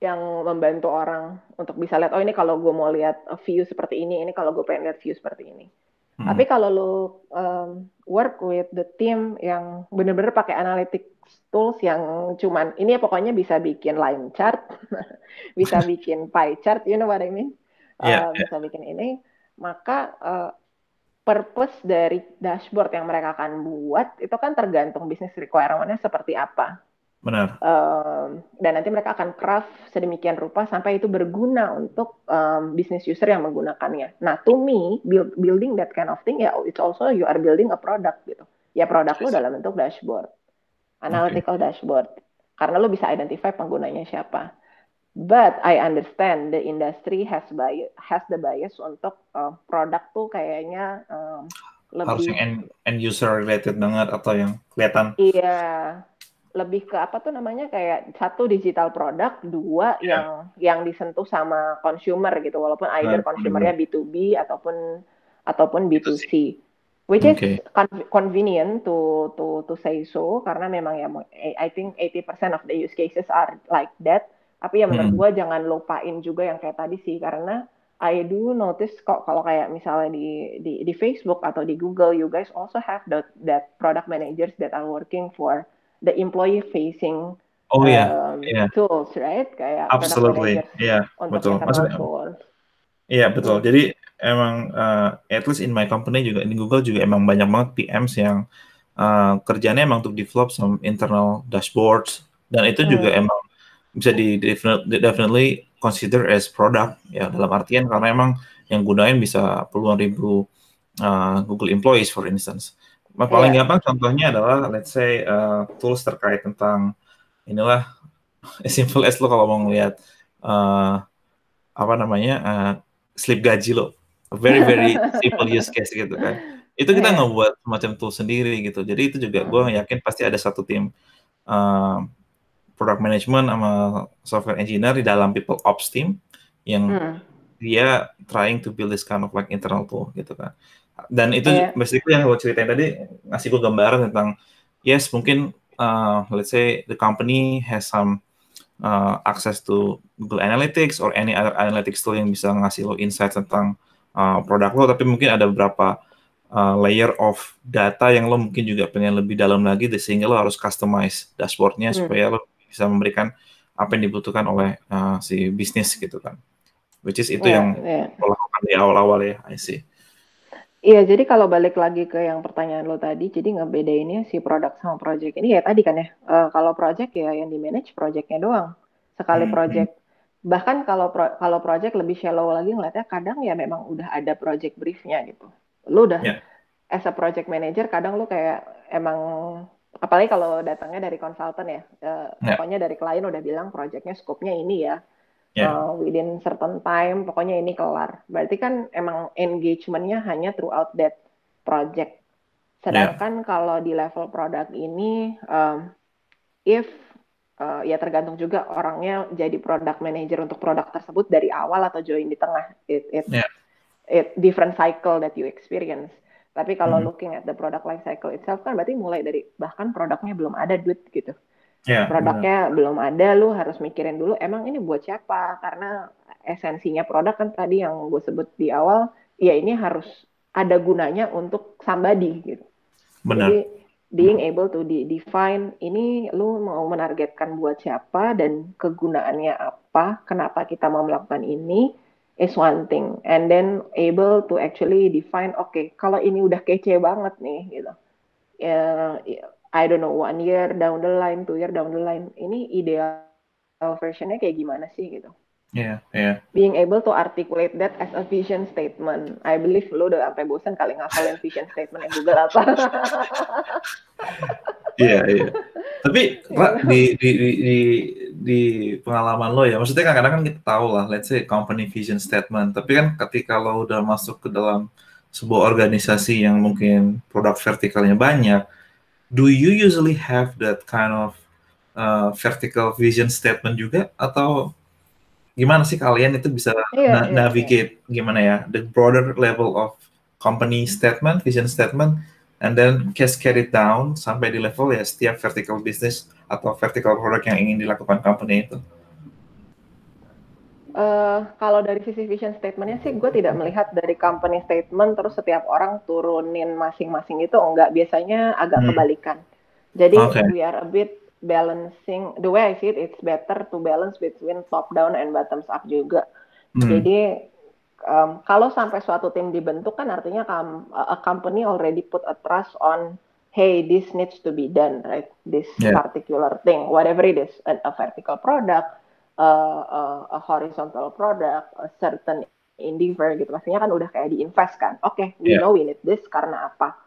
Yang membantu orang untuk bisa lihat oh ini kalau gue mau lihat view seperti ini, ini kalau gue pengen lihat view seperti ini. Hmm. Tapi kalau lu um, work with the team yang bener-bener pakai analytics tools yang cuman ini ya pokoknya bisa bikin line chart, bisa bikin pie chart, you know what I mean? Yeah, uh, yeah. Bisa bikin ini maka uh, purpose dari dashboard yang mereka akan buat itu kan tergantung bisnis requirement-nya seperti apa. Benar. Um, dan nanti mereka akan craft sedemikian rupa sampai itu berguna untuk um, bisnis user yang menggunakannya. Nah, to me, build, building that kind of thing ya, it's also you are building a product gitu. Ya produk lo dalam bentuk dashboard, analytical okay. dashboard. Karena lo bisa identify penggunanya siapa. But I understand the industry has bias, has the bias untuk uh, produk tuh kayaknya um, lebih harus yang end, end user related banget atau yang kelihatan. Iya, lebih ke apa tuh namanya kayak satu digital produk, dua yeah. yang yang disentuh sama consumer gitu, walaupun either nah, consumernya B2B ataupun ataupun B2C. Which okay. is convenient to to to say so karena memang ya I think 80% of the use cases are like that tapi ya menurut hmm. gue jangan lupain juga yang kayak tadi sih karena I do notice kok kalau kayak misalnya di, di di Facebook atau di Google, you guys also have that that product managers that are working for the employee facing oh, yeah. Um, yeah. tools, right? Kayak Absolutely, yeah, betul. Maksudnya, Iya betul. Hmm. Jadi emang uh, at least in my company juga di Google juga emang banyak banget PMs yang uh, kerjanya emang untuk develop some internal dashboards dan itu juga Hmm. emang bisa di definitely, definitely consider as product ya dalam artian karena emang yang gunain bisa puluhan ribu uh, Google employees for instance. Nah, Paling Iya. gampang contohnya adalah let's say uh, tools terkait tentang inilah as simple as lo kalau mau ngeliat uh, apa namanya uh, slip gaji lo very very simple use case gitu kan itu kita Iya. ngebuat semacam tool sendiri gitu jadi itu juga gue yakin pasti ada satu tim uh, product management sama software engineer di dalam people ops team yang Hmm. dia trying to build this kind of like internal tool gitu kan dan itu Iya. basically yang lo ceritain tadi ngasih gue gambaran tentang yes mungkin uh, let's say the company has some uh, access to Google Analytics or any other analytics tool yang bisa ngasih lo insight tentang uh, produk lo, tapi mungkin ada beberapa uh, layer of data yang lo mungkin juga pengen lebih dalam lagi, sehingga lo harus customize dashboardnya Hmm. supaya lo bisa memberikan apa yang dibutuhkan oleh uh, si bisnis gitu kan. Which is itu Iya, yang lo lakukan di awal-awal ya, I see. Iya, jadi kalau balik lagi ke yang pertanyaan lo tadi, jadi ngebedainnya si produk sama project ini ya tadi kan ya, eh, kalau project ya yang di manage projectnya doang. Sekali Hmm, project, bahkan kalau pro- kalau project lebih shallow lagi ngeliatnya kadang ya memang udah ada project briefnya gitu. Lo udah Ya. as a project manager kadang lo kayak emang apalagi kalau datangnya dari konsultan ya, eh, Ya. pokoknya dari klien udah bilang projectnya skopnya ini ya, Ya. uh, within certain time, pokoknya ini kelar. Berarti kan emang engagementnya hanya throughout that project. Sedangkan kalau di level produk ini, um, if uh, ya tergantung juga orangnya jadi product manager untuk produk tersebut dari awal atau join di tengah. It, it, Ya. it different cycle that you experience. Tapi kalau Hmm. looking at the product life cycle itself kan berarti mulai dari bahkan produknya belum ada duit gitu benar. produknya belum ada, lu harus mikirin dulu emang ini buat siapa? Karena esensinya produk kan tadi yang gue sebut di awal, ya ini harus ada gunanya untuk somebody gitu. Benar. Jadi being able to de- define ini lu mau menargetkan buat siapa dan kegunaannya apa, kenapa kita mau melakukan ini is one thing, and then able to actually define, oke kalau ini udah kece banget nih gitu, ya I don't know one year down the line, two year down the line, ini ideal versionnya kayak gimana sih gitu? Ya, ya. Being able to articulate that as a vision statement. I believe lo udah sampai bosan kali ngafalin vision statement yang Google apa. Iya, iya. Tapi Ra, di, di, di, di, di pengalaman lo ya, maksudnya kadang-kadang kan kita tahu lah, let's say company vision statement. Tapi kan ketika lo udah masuk ke dalam sebuah organisasi yang mungkin produk vertikalnya banyak, do you usually have that kind of uh, vertical vision statement juga? Atau gimana sih kalian itu bisa Iya, na- iya, navigate gimana ya the broader level of company statement, vision statement, and then cascade it down sampai di level ya setiap vertical business atau vertical product yang ingin dilakukan company itu. Eh, kalau dari sisi vision statementnya sih, gue tidak melihat dari company statement terus setiap orang turunin masing-masing itu enggak. Biasanya agak Hmm. kebalikan. Jadi Oke. we are a bit balancing. The way I see it, it's better to balance between top down and bottoms up juga. Hmm. Jadi um, kalau sampai suatu tim dibentuk kan artinya com- a company already put a trust on hey this needs to be done right this Yeah. particular thing whatever it is a, a vertical product uh, a, a horizontal product a certain endeavor gitu pastinya kan udah kayak diinvest kan oke we Yeah. know we need this karena apa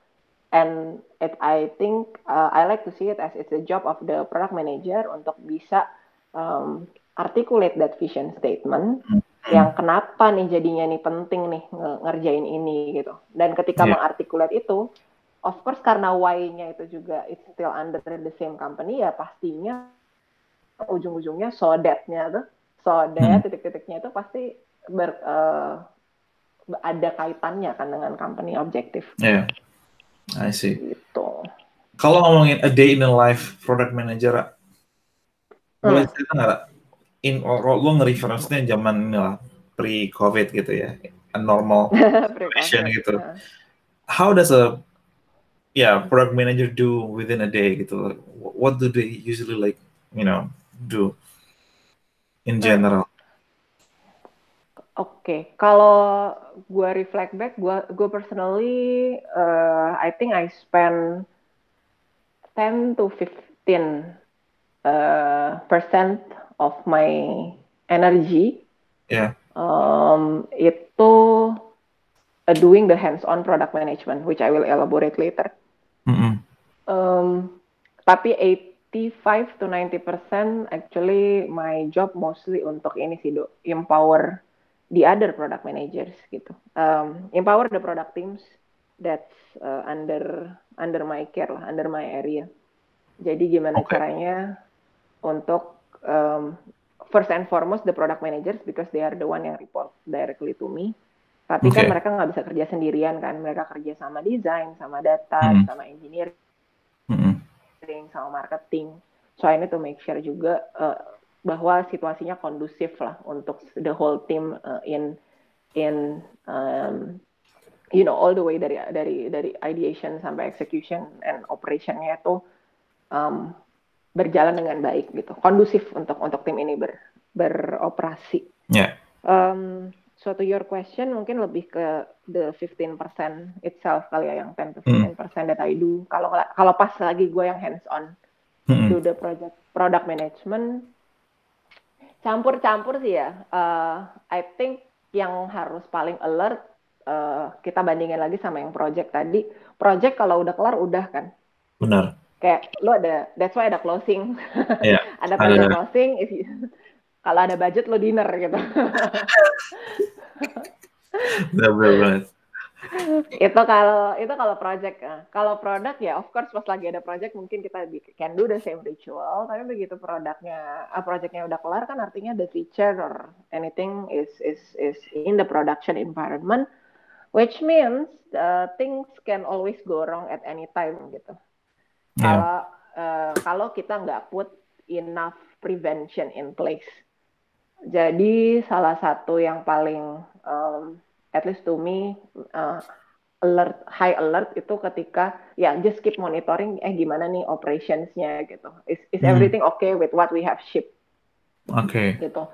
and it I think uh, I like to see it as it's a job of the product manager untuk bisa um, articulate that vision statement Hmm. Yang kenapa nih jadinya nih penting nih nge- ngerjain ini gitu. Dan ketika Iya. mengartikulate itu, of course karena why-nya itu juga it's still under the same company ya pastinya ujung-ujungnya so that-nya tuh, so that Hmm. titik-titiknya itu pasti ber, eh, ada kaitannya kan dengan company objektif Yeah, I see. gitu. Kalau ngomongin a day in the life product manager, Ra, boleh Hmm. cerita nggak? In lo lo nge-reference-nya zaman inilah pre-covid gitu ya, a normal situation Pre-COVID. gitu. Nah. how does a yeah product manager do within a day gitu Like, what do they usually like you know do in Hmm. general Oke, kalau gue reflect back, gue gue personally, uh, I think I spend 10 to 15 uh, percent of my energy Yeah. um, itu uh, doing the hands-on product management, which I will elaborate later. Mm-mm. Um, tapi 85 to 90 percent actually my job mostly untuk ini sih, Do, empower the other product managers gitu. Um, empower the product teams that's uh, under under my care lah, under my area. Jadi gimana Okay. caranya untuk um, first and foremost the product managers because they are the one yang report directly to me. Tapi kan Okay. mereka nggak bisa kerja sendirian kan, mereka kerja sama desain, sama data, Hmm. sama engineering, Mm-mm. sama marketing. So I need to make sure juga uh, bahwa situasinya kondusif lah untuk the whole team uh, in in um, you know all the way dari dari dari ideation sampai execution and operationnya itu um, berjalan dengan baik gitu, kondusif untuk untuk tim ini ber, beroperasi. Yeah. Um, so to your question mungkin lebih ke the 15% itself kali ya yang 10 to 15% that I do. Kalau kalau pas lagi gue yang hands on Mm-mm. do the project product management campur-campur sih ya. Uh, I think yang harus paling alert uh, kita bandingin lagi sama yang project tadi. Project kalau udah kelar udah kan. Benar. Kayak lu ada that's why ada closing. Iya. ada project Ada. closing if you- kalau ada budget lo dinner gitu. Benar, itu kalau itu kalau project Nah, kalau produk ya of course pas lagi ada project mungkin kita can do the same ritual tapi begitu produknya ah, projectnya udah kelar kan artinya the feature or anything is is is in the production environment which means uh, things can always go wrong at any time gitu Yeah. kalau eh, kalau kita nggak put enough prevention in place. Jadi salah satu yang paling um, at least to me uh, alert high alert itu ketika ya just keep monitoring eh gimana nih operationsnya gitu. Is is Hmm. everything okay with what we have shipped Oke. gitu.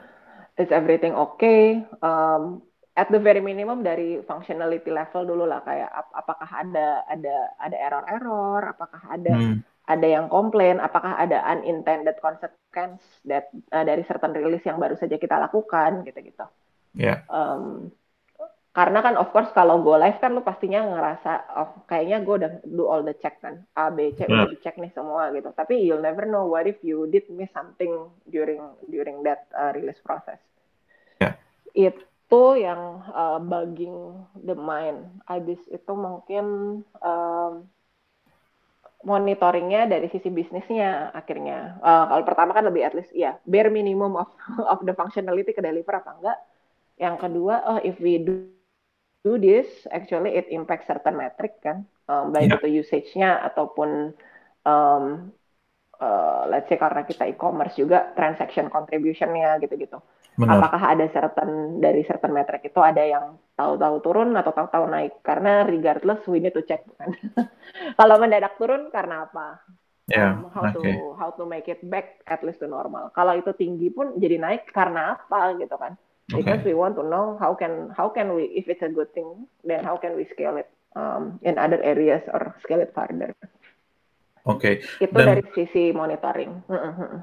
Is everything okay? Um, at the very minimum dari functionality level dulu lah kayak ap- apakah ada ada ada error-error, apakah ada Hmm. ada yang komplain, apakah ada unintended consequence that uh, dari certain release yang baru saja kita lakukan gitu-gitu. Ya. Um, karena kan of course kalau go live kan lu pastinya ngerasa oh kayaknya gue udah do all the check kan A B C udah Benar. dicek nih semua gitu. Tapi you'll never know what if you did miss something during during that uh, release process. Ya. Itu yang uh, bugging the mind. Abis itu mungkin um, monitoringnya dari sisi bisnisnya akhirnya. Uh, kalau pertama kan lebih at least ya bare minimum of of the functionality ke deliver apa enggak. Yang kedua, oh if we do, do this, actually it impacts certain metric kan, um, baik Ya. itu usage-nya ataupun um, uh, let's say karena kita e-commerce juga transaction contribution-nya gitu-gitu. Benar. Apakah ada certain dari certain metric itu ada yang tahu-tahu turun atau tahu-tahu naik? Karena regardless we need to check kan. Kalau mendadak turun karena apa? Ya. Um, how Oke. to how to make it back at least to normal. Kalau itu tinggi pun jadi naik karena apa gitu kan? Because we want to know how can how can we if it's a good thing then how can we scale it um, in other areas or scale it further. Oke. Itu Dan- dari sisi monitoring. Mm, mm, mm.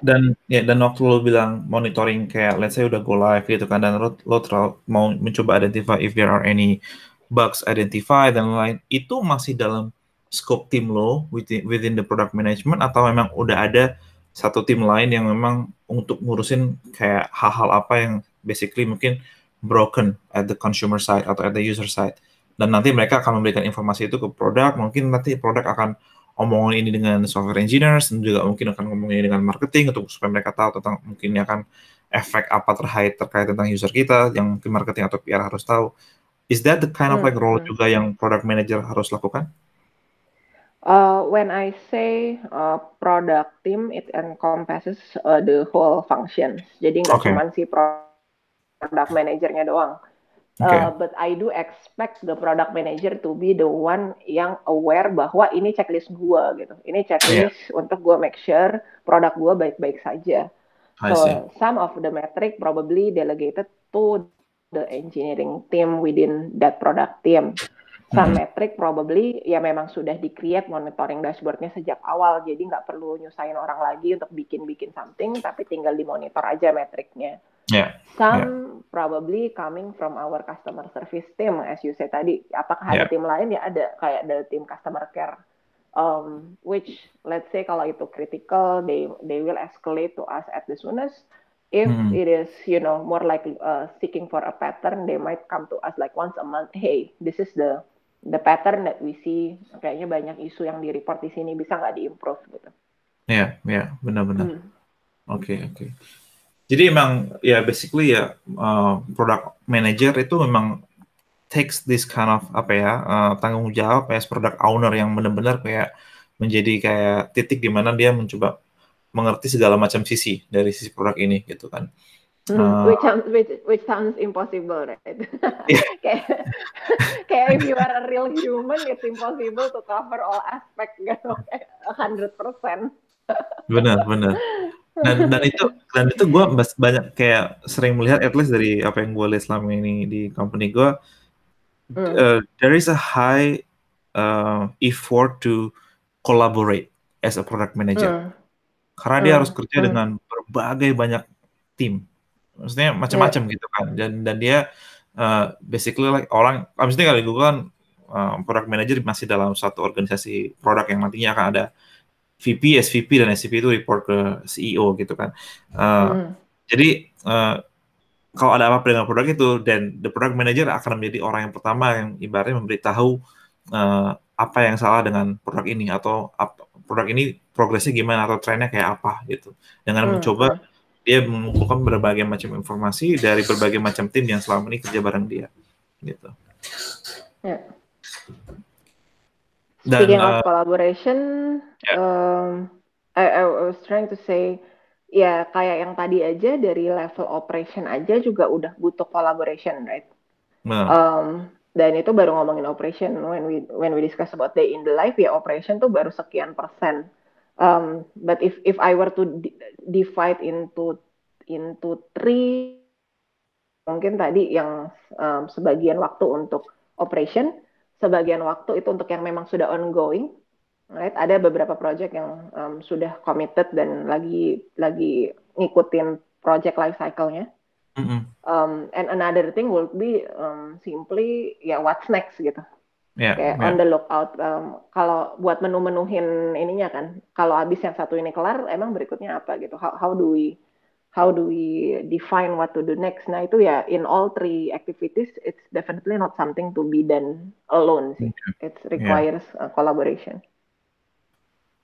Dan ya dan waktu lo bilang monitoring kayak let's say udah go live gitu kan dan lo lo terlalu mau mencoba identify if there are any bugs identify dan lain itu masih dalam scope tim lo within, within the product management atau memang udah ada satu tim lain yang memang untuk ngurusin kayak hal-hal apa yang basically mungkin broken at the consumer side atau at the user side. Dan nanti mereka akan memberikan informasi itu ke produk mungkin nanti produk akan omongin ini dengan software engineers dan juga mungkin akan ngomongin ini dengan marketing untuk supaya mereka tahu tentang mungkin akan efek apa terkait terkait tentang user kita yang mungkin marketing atau PR harus tahu. Is that the kind of like role Hmm. juga yang product manager harus lakukan? Uh, when I say uh, product team, it encompasses uh, the whole functions. Jadi nggak Okay. cuma si pro- product manajernya doang. Oke. Uh, but I do expect the product manager to be the one yang aware bahwa ini checklist gua gitu. Ini checklist untuk gua make sure produk gua baik-baik saja. I see. So some of the metric probably delegated to the engineering team within that product team. Some hmm. metric probably ya memang sudah di-create monitoring dashboardnya sejak awal, jadi nggak perlu nyusahin orang lagi untuk bikin-bikin something, tapi tinggal dimonitor aja metriknya. Yeah. Some yeah. probably coming from our customer service team, as you say tadi. Apakah yeah. ada tim lain? Ya ada, kayak ada tim customer care, um, which let's say kalau itu critical, they they will escalate to us at the soonest. If hmm. it is, you know, more like uh, seeking for a pattern, they might come to us like once a month. Hey, this is the the pattern that we see kayaknya banyak isu yang di report di sini bisa nggak diimprove gitu. Ya, yeah, ya, yeah, benar-benar. Oke, hmm. oke. Okay, okay. Jadi emang ya basically ya uh, product manager itu memang takes this kind of apa ya uh, tanggung jawab as product owner yang benar-benar kayak menjadi kayak titik di mana dia mencoba mengerti segala macam sisi dari sisi produk ini gitu kan. Hmm, uh, which sounds which, which sounds impossible, right? Yeah. kayak, kayak if you are a real human, it's impossible to cover all aspect gitu, hundred percent. Benar, benar. Dan dan itu dan itu gue banyak kayak sering melihat, at least dari apa yang gue lihat selama ini di company gue, hmm. uh, there is a high uh, effort to collaborate as a product manager. Hmm. Karena dia hmm. harus kerja hmm. dengan berbagai banyak tim maksudnya macam-macam yeah. gitu kan dan dan dia uh, basically like orang maksudnya kalau Google kan uh, product manager masih dalam satu organisasi produk yang nantinya akan ada VP, SVP dan SVP itu report ke CEO gitu kan. Uh, mm. Jadi uh, kalau ada apa-apa dengan produk itu dan the product manager akan menjadi orang yang pertama yang ibaratnya memberitahu uh, apa yang salah dengan produk ini atau apa, produk ini progresnya gimana atau trennya kayak apa gitu dengan mm. mencoba mm dia mengumpulkan berbagai macam informasi dari berbagai macam tim yang selama ini kerja bareng dia gitu. Yeah. Dan, Speaking uh, of collaboration, yeah. um, I, I was trying to say, ya kayak yang tadi aja dari level operation aja juga udah butuh collaboration, right? Nah. Um, dan itu baru ngomongin operation when we when we discuss about day in the life ya operation tuh baru sekian persen Um, but if if I were to divide into into three, mungkin tadi yang um, sebagian waktu untuk operation, sebagian waktu itu untuk yang memang sudah ongoing, right? Ada beberapa project yang um, sudah committed dan lagi lagi ngikutin project life cycle-nya. Mm -hmm. um, and another thing will be um, simply ya what's next gitu. Yeah, kayak yeah. on the lookout. Um, kalau buat menu-menuhin ininya kan, kalau habis yang satu ini kelar, emang berikutnya apa gitu? How, how do we how do we define what to do next? Nah itu ya in all three activities, it's definitely not something to be done alone sih. It requires yeah. collaboration.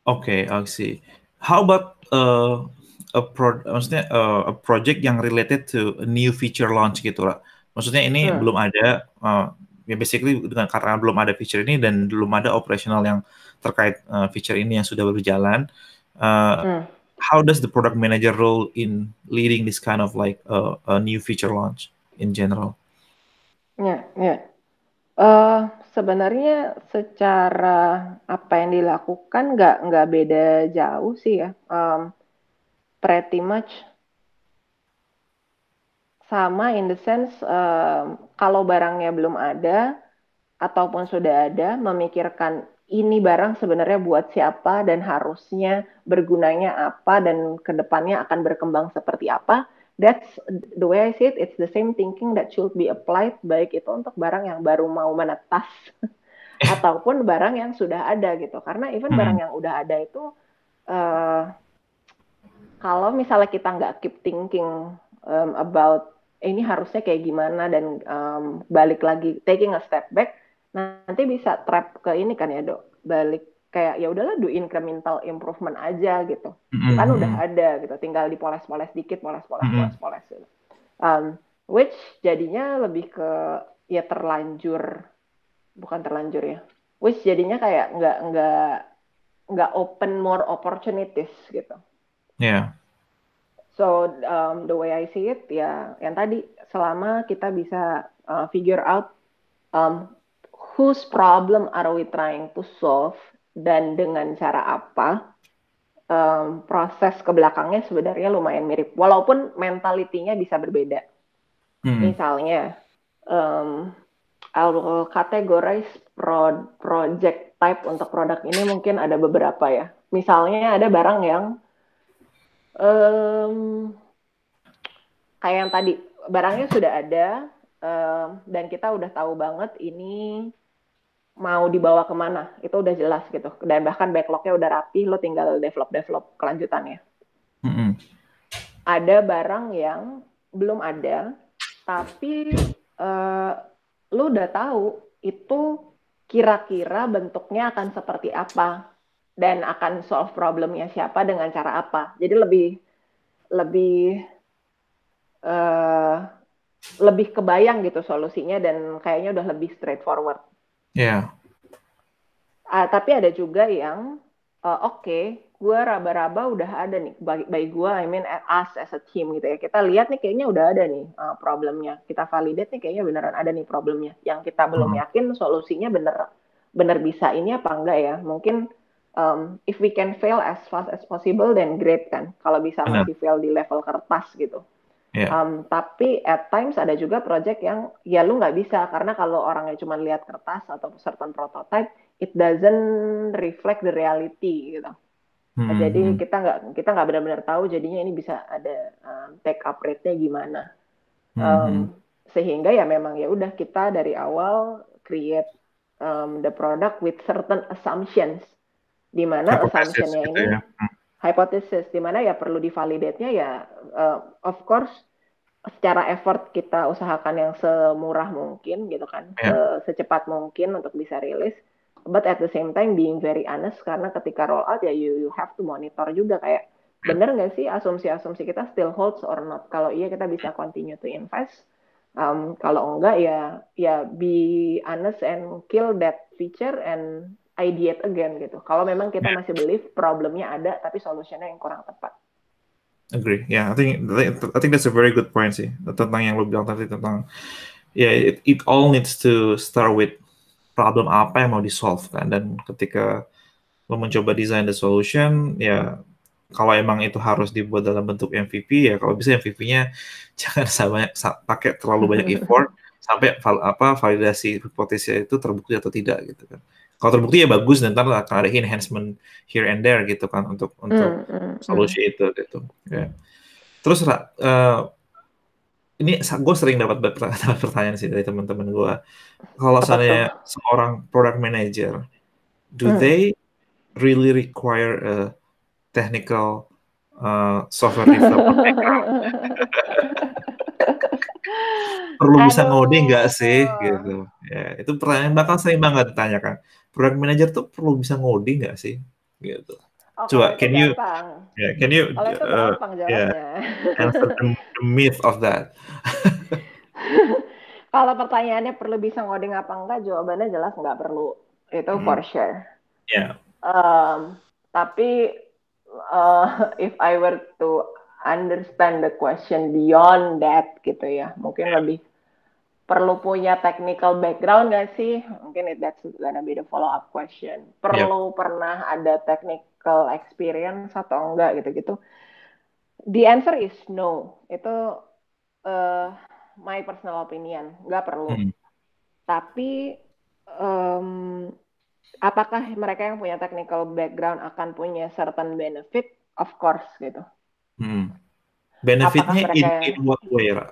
Okay, I see. How about uh, a pro, maksudnya uh, a project yang related to a new feature launch gitu lah. Maksudnya ini hmm. belum ada uh, ya basically dengan karena belum ada feature ini dan belum ada operational yang terkait uh, feature ini yang sudah berjalan uh, hmm. How does the product manager role in leading this kind of like uh, a new feature launch in general ya yeah, ya yeah. uh, sebenarnya secara apa yang dilakukan nggak nggak beda jauh sih ya um, pretty much sama in the sense uh, kalau barangnya belum ada ataupun sudah ada memikirkan ini barang sebenarnya buat siapa dan harusnya bergunanya apa dan ke depannya akan berkembang seperti apa that's the way I see it it's the same thinking that should be applied baik itu untuk barang yang baru mau menetas ataupun barang yang sudah ada gitu karena even hmm. barang yang udah ada itu uh, kalau misalnya kita nggak keep thinking um, about ini harusnya kayak gimana dan um, balik lagi taking a step back nanti bisa trap ke ini kan ya dok balik kayak ya udahlah do incremental improvement aja gitu mm-hmm. kan udah ada gitu tinggal dipoles-poles dikit poles-poles mm-hmm. poles-poles gitu. um, which jadinya lebih ke ya terlanjur bukan terlanjur ya which jadinya kayak nggak nggak nggak open more opportunities gitu yeah So um, the way I see it ya yang tadi selama kita bisa uh, figure out um, whose problem are we trying to solve dan dengan cara apa um, proses ke belakangnya sebenarnya lumayan mirip walaupun mentalitinya bisa berbeda. Hmm. Misalnya, um, I'll categorize pro project type untuk produk ini mungkin ada beberapa ya. Misalnya ada barang yang um, kayak yang tadi barangnya sudah ada um, dan kita udah tahu banget ini mau dibawa ke mana itu udah jelas gitu. Dan bahkan backlognya udah rapi lo tinggal develop develop kelanjutannya. Mm -hmm. ada barang yang belum ada tapi uh, lo udah tahu itu kira-kira bentuknya akan seperti apa dan akan solve problemnya siapa dengan cara apa. Jadi lebih lebih uh, lebih kebayang gitu solusinya dan kayaknya udah lebih straightforward Ya. Uh, tapi ada juga yang uh, oke, okay, gue raba-raba udah ada nih bagi, bagi gue, I mean us as a team gitu ya. Kita lihat nih kayaknya udah ada nih uh, problemnya. Kita validate nih kayaknya beneran ada nih problemnya. Yang kita belum hmm. yakin solusinya bener bener bisa ini apa enggak ya? Mungkin um, if we can fail as fast as possible then great kan. Kalau bisa masih fail di level kertas gitu. Yeah. Um, tapi at times ada juga project yang ya lu nggak bisa karena kalau orangnya cuma lihat kertas atau certain prototype, it doesn't reflect the reality gitu. Hmm. Nah, jadi hmm. kita nggak kita nggak benar-benar tahu jadinya ini bisa ada um, take up rate-nya gimana. Um, hmm. Sehingga ya memang ya udah kita dari awal create um, the product with certain assumptions di mana assumptionnya gitu ini ya. hmm hypothesis di mana ya perlu divalidate-nya ya uh, of course secara effort kita usahakan yang semurah mungkin gitu kan yeah. se secepat mungkin untuk bisa rilis. But at the same time being very honest karena ketika roll out ya you you have to monitor juga kayak bener nggak sih asumsi-asumsi kita still holds or not? Kalau iya kita bisa continue to invest. Um, kalau enggak ya ya be honest and kill that feature and ideate again gitu. Kalau memang kita yeah. masih believe problemnya ada tapi solusinya yang kurang tepat. Agree. Yeah, I think I think that's a very good point sih tentang yang lo bilang tadi tentang ya yeah, it, it all needs to start with problem apa yang mau di solve kan dan ketika lo mencoba design the solution ya kalau emang itu harus dibuat dalam bentuk MVP ya kalau bisa MVP-nya jangan sama pakai terlalu banyak effort sampai val, apa validasi hipotesis itu terbukti atau tidak gitu kan kalau terbukti ya bagus dan ntar akan ada enhancement here and there gitu kan untuk untuk mm, mm, solusi mm. itu gitu ya. terus uh, ini gue sering dapat pertanyaan sih dari teman-teman gue kalau misalnya seorang product manager do mm. they really require a technical uh, software developer background perlu Aduh. bisa ngoding nggak sih gitu ya itu pertanyaan bakal sering banget ditanyakan product manager tuh perlu bisa ngoding nggak sih? Gitu. Oh, coba can you yeah, can you uh, yeah, answer the, the myth of that. Kalau pertanyaannya perlu bisa ngoding apa enggak jawabannya jelas nggak perlu. Itu hmm. for sure. Yeah um, tapi uh, if I were to understand the question beyond that gitu ya mungkin yeah. lebih perlu punya technical background nggak sih? Mungkin that's gonna be the follow up question. Perlu yep. pernah ada technical experience atau enggak gitu-gitu? The answer is no. Itu uh, my personal opinion, nggak perlu. Hmm. Tapi um, apakah mereka yang punya technical background akan punya certain benefit? Of course gitu. Hmm. Benefitnya in, in what way, Ra?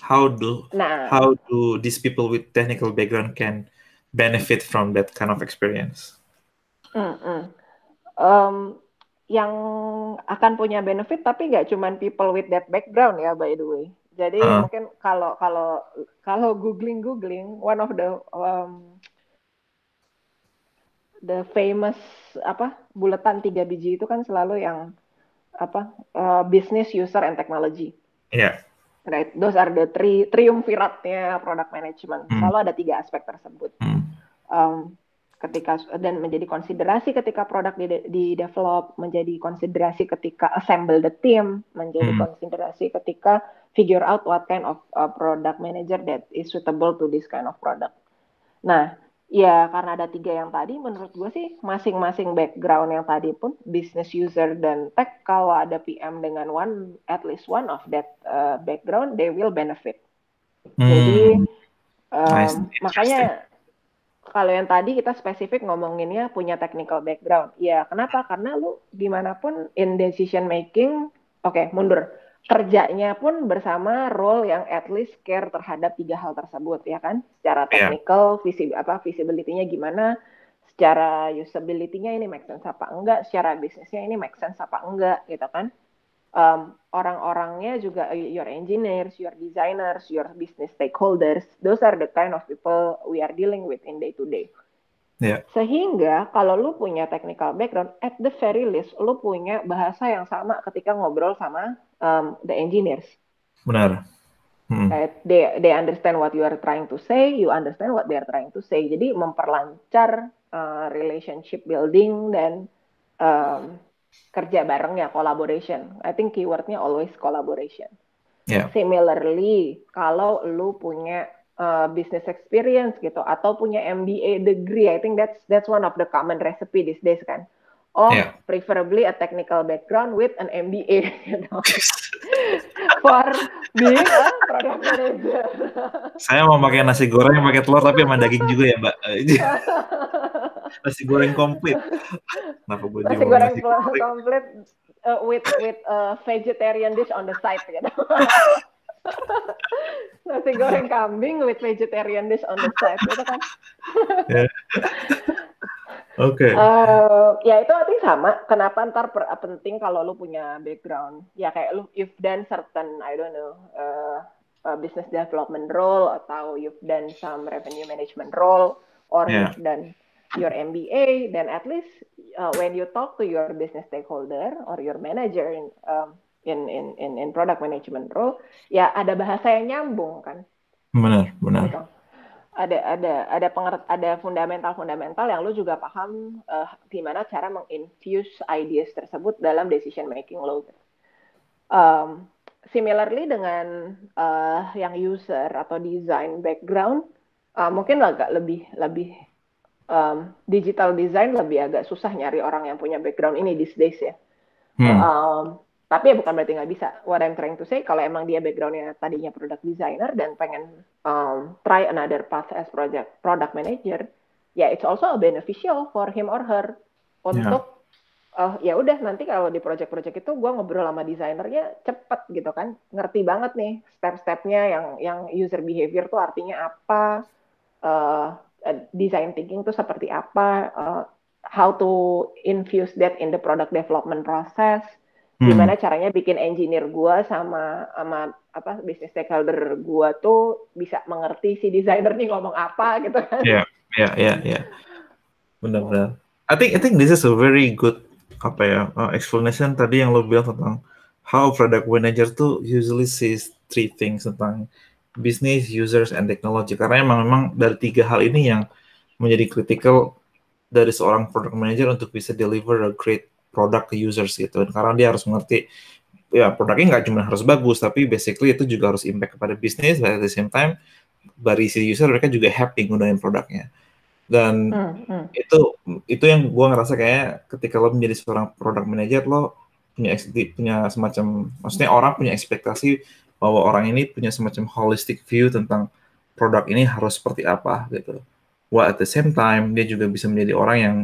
How do nah. how do these people with technical background can benefit from that kind of experience? Mm -mm. Um, yang akan punya benefit tapi nggak cuman people with that background ya by the way. Jadi uh. mungkin kalau kalau kalau googling googling one of the um, the famous apa buletan tiga biji itu kan selalu yang apa uh, business user and technology. Iya. Yeah Right, those are the tri triumviratnya product management. Hmm. Selalu ada tiga aspek tersebut. Hmm. Um, ketika dan menjadi konsiderasi ketika produk di, di develop, menjadi konsiderasi ketika assemble the team, menjadi hmm. konsiderasi ketika figure out what kind of uh, product manager that is suitable to this kind of product. Nah, Ya, karena ada tiga yang tadi, menurut gue sih masing-masing background yang tadi pun, business user dan tech, kalau ada PM dengan one, at least one of that uh, background, they will benefit. Hmm. Jadi um, nice. makanya kalau yang tadi kita spesifik ngomonginnya punya technical background. Ya, kenapa? Karena lu di mana pun in decision making, oke okay, mundur. Kerjanya pun bersama role yang at least care terhadap tiga hal tersebut, ya kan? Secara iya. technical, yeah. visi apa visibility-nya gimana, secara usability-nya ini make sense apa enggak, secara bisnisnya ini make sense apa enggak, gitu kan? um, orang-orangnya juga uh, your engineers, your designers, your business stakeholders, those are the kind of people we are dealing with in day to day. Yeah. Sehingga kalau lu punya technical background, at the very least lu punya bahasa yang sama ketika ngobrol sama um, the engineers. Benar. Hmm. They they understand what you are trying to say, you understand what they are trying to say. Jadi memperlancar uh, relationship building dan um, kerja bareng ya collaboration. I think keywordnya always collaboration. Yeah. Similarly, kalau lu punya uh, business experience gitu atau punya MBA degree, I think that's that's one of the common recipe these days kan. Oh, yeah. preferably a technical background with an MBA, you know, for being a product manager. Saya mau pakai nasi goreng pakai telur tapi sama daging juga ya, Mbak. nasi goreng komplit. Kenapa gue nasi goreng nasi komplit uh, with with a vegetarian dish on the side gitu. nasi goreng kambing with vegetarian dish on the side gitu kan. Oke. Okay. Uh, ya itu artinya sama. Kenapa ntar per, penting kalau lu punya background? Ya kayak lu you've done certain I don't know uh, uh, business development role atau you've done some revenue management role or yeah. you've done your MBA, then at least uh, when you talk to your business stakeholder or your manager in um, in, in in in product management role, ya ada bahasa yang nyambung kan? Benar, benar. Gitu. Ada ada ada pengert ada fundamental fundamental yang lu juga paham uh, gimana cara menginfuse ideas tersebut dalam decision making lo. Um, similarly dengan uh, yang user atau design background, uh, mungkin agak lebih lebih um, digital design lebih agak susah nyari orang yang punya background ini these days ya. Hmm. Um, tapi ya bukan berarti nggak bisa. What I'm trying to say, kalau emang dia backgroundnya tadinya product designer dan pengen um, try another path as project product manager, ya it's also a beneficial for him or her untuk yeah. uh, ya udah nanti kalau di project-project itu gue ngobrol sama desainernya cepet gitu kan, ngerti banget nih step-stepnya yang yang user behavior tuh artinya apa. Uh, design thinking itu seperti apa, uh, how to infuse that in the product development process, hmm. gimana caranya bikin engineer gua sama sama apa business stakeholder gua tuh bisa mengerti si desainer nih ngomong apa gitu kan. Iya, iya, iya, iya. Benar-benar. I think I think this is a very good apa ya uh, explanation tadi yang lo bilang tentang how product manager tuh usually sees three things tentang bisnis, users, and technology. Karena emang memang dari tiga hal ini yang menjadi critical dari seorang product manager untuk bisa deliver a great product ke users gitu. Karena dia harus mengerti ya produknya nggak cuma harus bagus, tapi basically itu juga harus impact kepada bisnis, but at the same time dari si user mereka juga happy nggunain produknya. Dan hmm, hmm. itu itu yang gue ngerasa kayak ketika lo menjadi seorang product manager lo punya punya semacam maksudnya orang punya ekspektasi bahwa orang ini punya semacam holistic view tentang produk ini harus seperti apa gitu. While at the same time dia juga bisa menjadi orang yang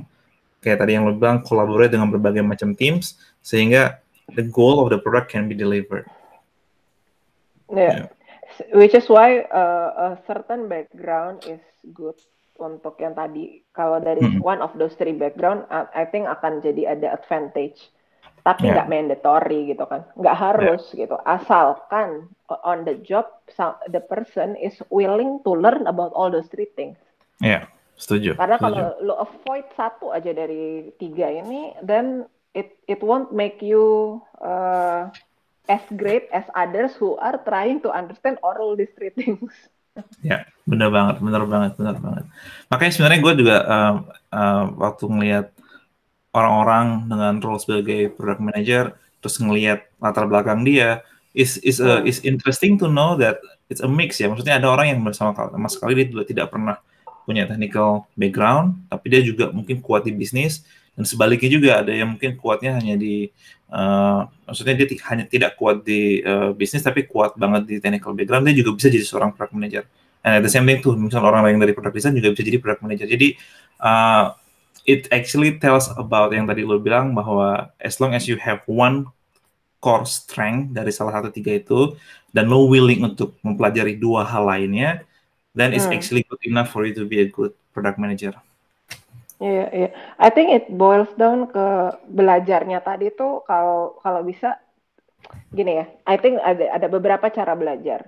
kayak tadi yang lo bilang collaborate dengan berbagai macam teams sehingga the goal of the product can be delivered. Yeah. yeah. Which is why uh, a certain background is good untuk yang tadi. Kalau dari mm -hmm. one of those three background, I think akan jadi ada advantage tapi nggak yeah. mandatory gitu kan nggak harus yeah. gitu asalkan on the job the person is willing to learn about all those three things yeah, setuju karena setuju. kalau lo avoid satu aja dari tiga ini then it it won't make you uh, as great as others who are trying to understand all these three things ya benar banget benar banget benar banget makanya sebenarnya gue juga uh, uh, waktu ngelihat orang-orang dengan role sebagai product manager terus ngelihat latar belakang dia is is a, hmm. is interesting to know that it's a mix ya maksudnya ada orang yang bersama sama sekali dia tidak pernah punya technical background tapi dia juga mungkin kuat di bisnis. Dan sebaliknya juga ada yang mungkin kuatnya hanya di uh, maksudnya dia hanya tidak kuat di uh, bisnis tapi kuat banget di technical background dia juga bisa jadi seorang product manager. And at the same time tuh misalnya orang lain dari product design juga bisa jadi product manager. Jadi uh, it actually tells about yang tadi lo bilang bahwa as long as you have one core strength dari salah satu tiga itu dan lo willing untuk mempelajari dua hal lainnya then it's hmm. actually good enough for you to be a good product manager. Iya, yeah, iya. Yeah. I think it boils down ke belajarnya tadi tuh kalau kalau bisa gini ya. I think ada ada beberapa cara belajar.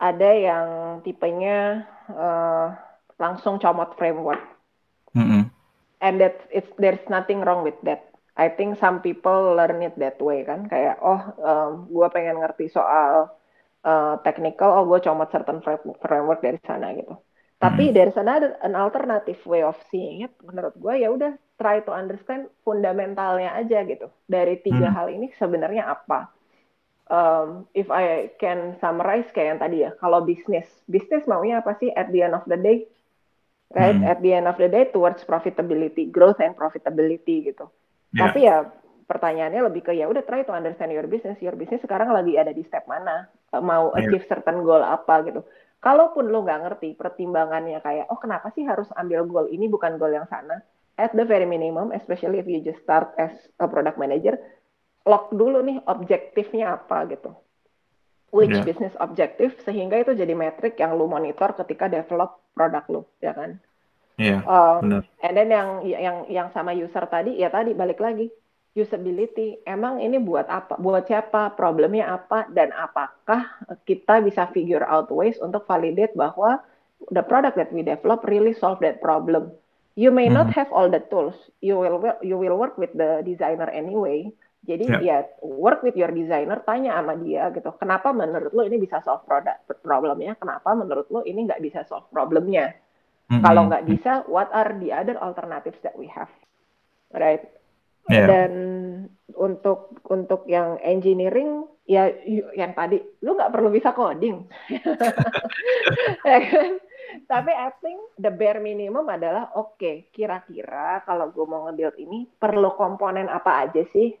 Ada yang tipenya uh, langsung comot framework. Mm -hmm. And that it's there's nothing wrong with that. I think some people learn it that way kan kayak oh um, gue pengen ngerti soal uh, technical oh gue comot certain framework dari sana gitu tapi hmm. dari sana ada an alternative way of seeing it. Menurut gue ya udah try to understand fundamentalnya aja gitu. Dari tiga hmm. hal ini sebenarnya apa? Um, if I can summarize kayak yang tadi ya, kalau bisnis, bisnis maunya apa sih at the end of the day? Right, hmm. at the end of the day towards profitability, growth and profitability gitu. Yeah. Tapi ya pertanyaannya lebih ke ya udah try to understand your business. Your business sekarang lagi ada di step mana? Mau yeah. achieve certain goal apa gitu kalaupun lo nggak ngerti pertimbangannya kayak oh kenapa sih harus ambil goal ini bukan goal yang sana at the very minimum especially if you just start as a product manager lock dulu nih objektifnya apa gitu which yeah. business objective sehingga itu jadi metrik yang lo monitor ketika develop produk lo ya kan Iya, yeah, um, And then yang yang yang sama user tadi ya tadi balik lagi usability. Emang ini buat apa? Buat siapa? Problemnya apa? Dan apakah kita bisa figure out ways untuk validate bahwa the product that we develop really solve that problem? You may hmm. not have all the tools. You will you will work with the designer anyway. Jadi yeah. ya work with your designer tanya sama dia gitu. Kenapa menurut lo ini bisa solve product problemnya? Kenapa menurut lo ini nggak bisa solve problemnya? Hmm. kalau nggak bisa what are the other alternatives that we have? Right Yeah. Dan untuk untuk yang engineering ya yang tadi lu nggak perlu bisa coding. Ya kan? Tapi I think the bare minimum adalah oke, okay, kira-kira kalau gue mau nge-build ini perlu komponen apa aja sih?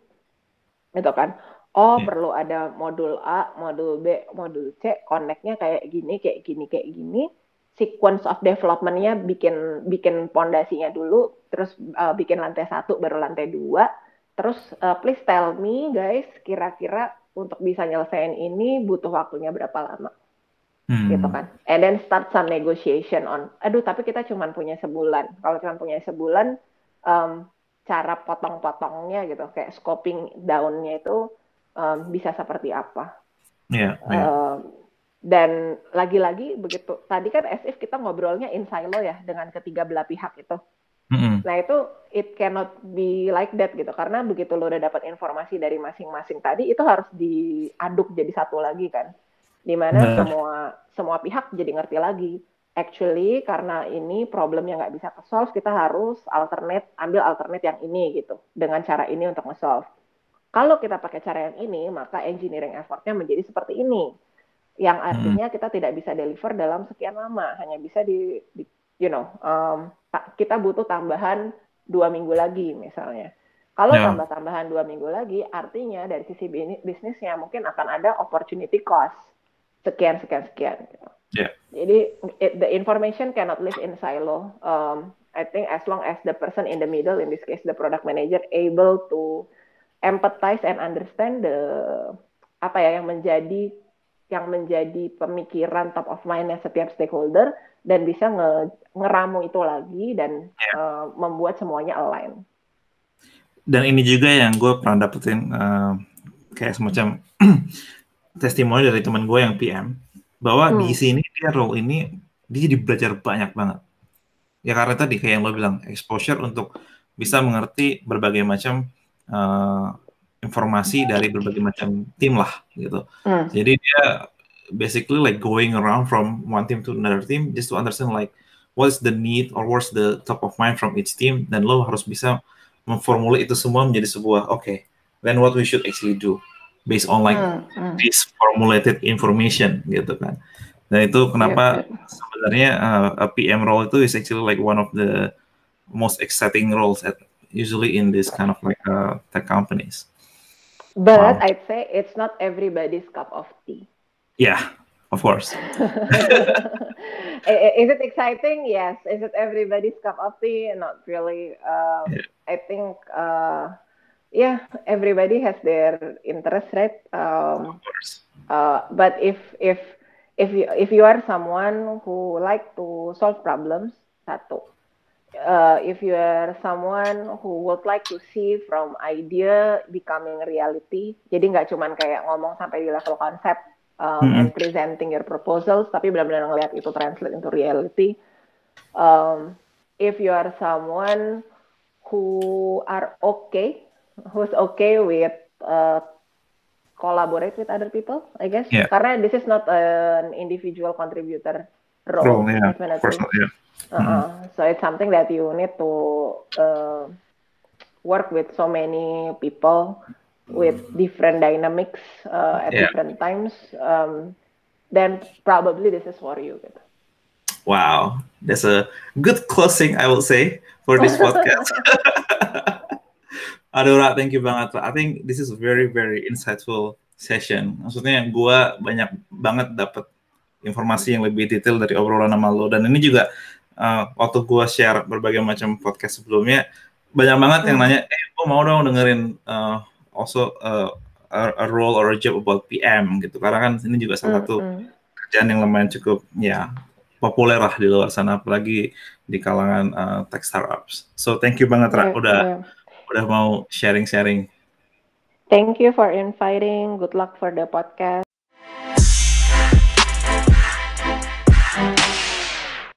Gitu kan. Oh, yeah. perlu ada modul A, modul B, modul C, connect-nya kayak gini, kayak gini, kayak gini sequence of development-nya bikin bikin pondasinya dulu, terus uh, bikin lantai satu baru lantai dua, terus uh, please tell me guys kira-kira untuk bisa nyelesain ini butuh waktunya berapa lama, hmm. gitu kan? And then start some negotiation on, aduh tapi kita cuma punya sebulan, kalau cuma punya sebulan, um, cara potong-potongnya gitu, kayak scoping down-nya itu um, bisa seperti apa? Yeah, yeah. Uh, dan lagi-lagi begitu tadi kan as if kita ngobrolnya in silo ya dengan ketiga belah pihak itu. Mm-hmm. Nah itu it cannot be like that gitu karena begitu lo udah dapat informasi dari masing-masing tadi itu harus diaduk jadi satu lagi kan. Di mana nah. semua semua pihak jadi ngerti lagi. Actually karena ini problem yang nggak bisa ke solve kita harus alternate ambil alternate yang ini gitu dengan cara ini untuk nge-solve. Kalau kita pakai cara yang ini maka engineering effortnya menjadi seperti ini yang artinya kita tidak bisa deliver dalam sekian lama hanya bisa di, di you know um, kita butuh tambahan dua minggu lagi misalnya kalau yeah. tambah tambahan dua minggu lagi artinya dari sisi bisnisnya mungkin akan ada opportunity cost sekian sekian sekian gitu. yeah. jadi it, the information cannot live in silo um, I think as long as the person in the middle in this case the product manager able to empathize and understand the apa ya yang menjadi yang menjadi pemikiran top of mindnya setiap stakeholder dan bisa nge ngeramu itu lagi dan yeah. Ya. uh, membuat semuanya align. Dan ini juga yang gue pernah dapetin uh, kayak semacam testimoni dari teman gue yang PM bahwa hmm. di sini dia role ini dia jadi belajar banyak banget. Ya karena tadi kayak yang lo bilang exposure untuk bisa mengerti berbagai macam uh, informasi dari berbagai macam tim lah gitu. Hmm. Jadi dia basically like going around from one team to another team just to understand like what's the need or what's the top of mind from each team dan lo harus bisa memformulasi itu semua menjadi sebuah oke okay, then what we should actually do based on like hmm, hmm. this formulated information gitu kan. Dan itu kenapa yeah, yeah. sebenarnya uh, a PM role itu is actually like one of the most exciting roles at usually in this kind of like uh, tech companies. But wow. I'd say it's not everybody's cup of tea. Yeah, of course. Is it exciting? Yes. Is it everybody's cup of tea? Not really. Um, yeah. I think, uh, yeah, everybody has their interest, right? Um, of course. Uh, but if if if you if you are someone who like to solve problems, satu uh, if you are someone who would like to see from idea becoming reality, jadi nggak cuman kayak ngomong sampai di level konsep um, mm-hmm. and presenting your proposals, tapi benar-benar ngelihat itu translate into reality. Um, if you are someone who are okay, who's okay with uh, collaborate with other people, I guess, yeah. karena this is not an individual contributor role. role yeah. Not, yeah. Uh -uh. So it's something that you need to uh, work with so many people with different dynamics uh, at yeah. different times. Um, then probably this is for you. Gitu. Wow, that's a good closing, I would say, for this podcast. Aduh, Ra, thank you banget. I think this is a very, very insightful session. Maksudnya gue banyak banget dapat informasi yang lebih detail dari obrolan sama lo. Dan ini juga uh, waktu gue share berbagai macam podcast sebelumnya banyak banget yang hmm. nanya, eh gue mau dong dengerin uh, also uh, a, a role or a job about PM gitu karena kan ini juga salah satu mm -hmm. kerjaan yang lumayan cukup ya populer lah di luar sana apalagi di kalangan uh, tech startups. So thank you banget Ra yeah, udah yeah. udah mau sharing-sharing. Thank you for inviting. Good luck for the podcast.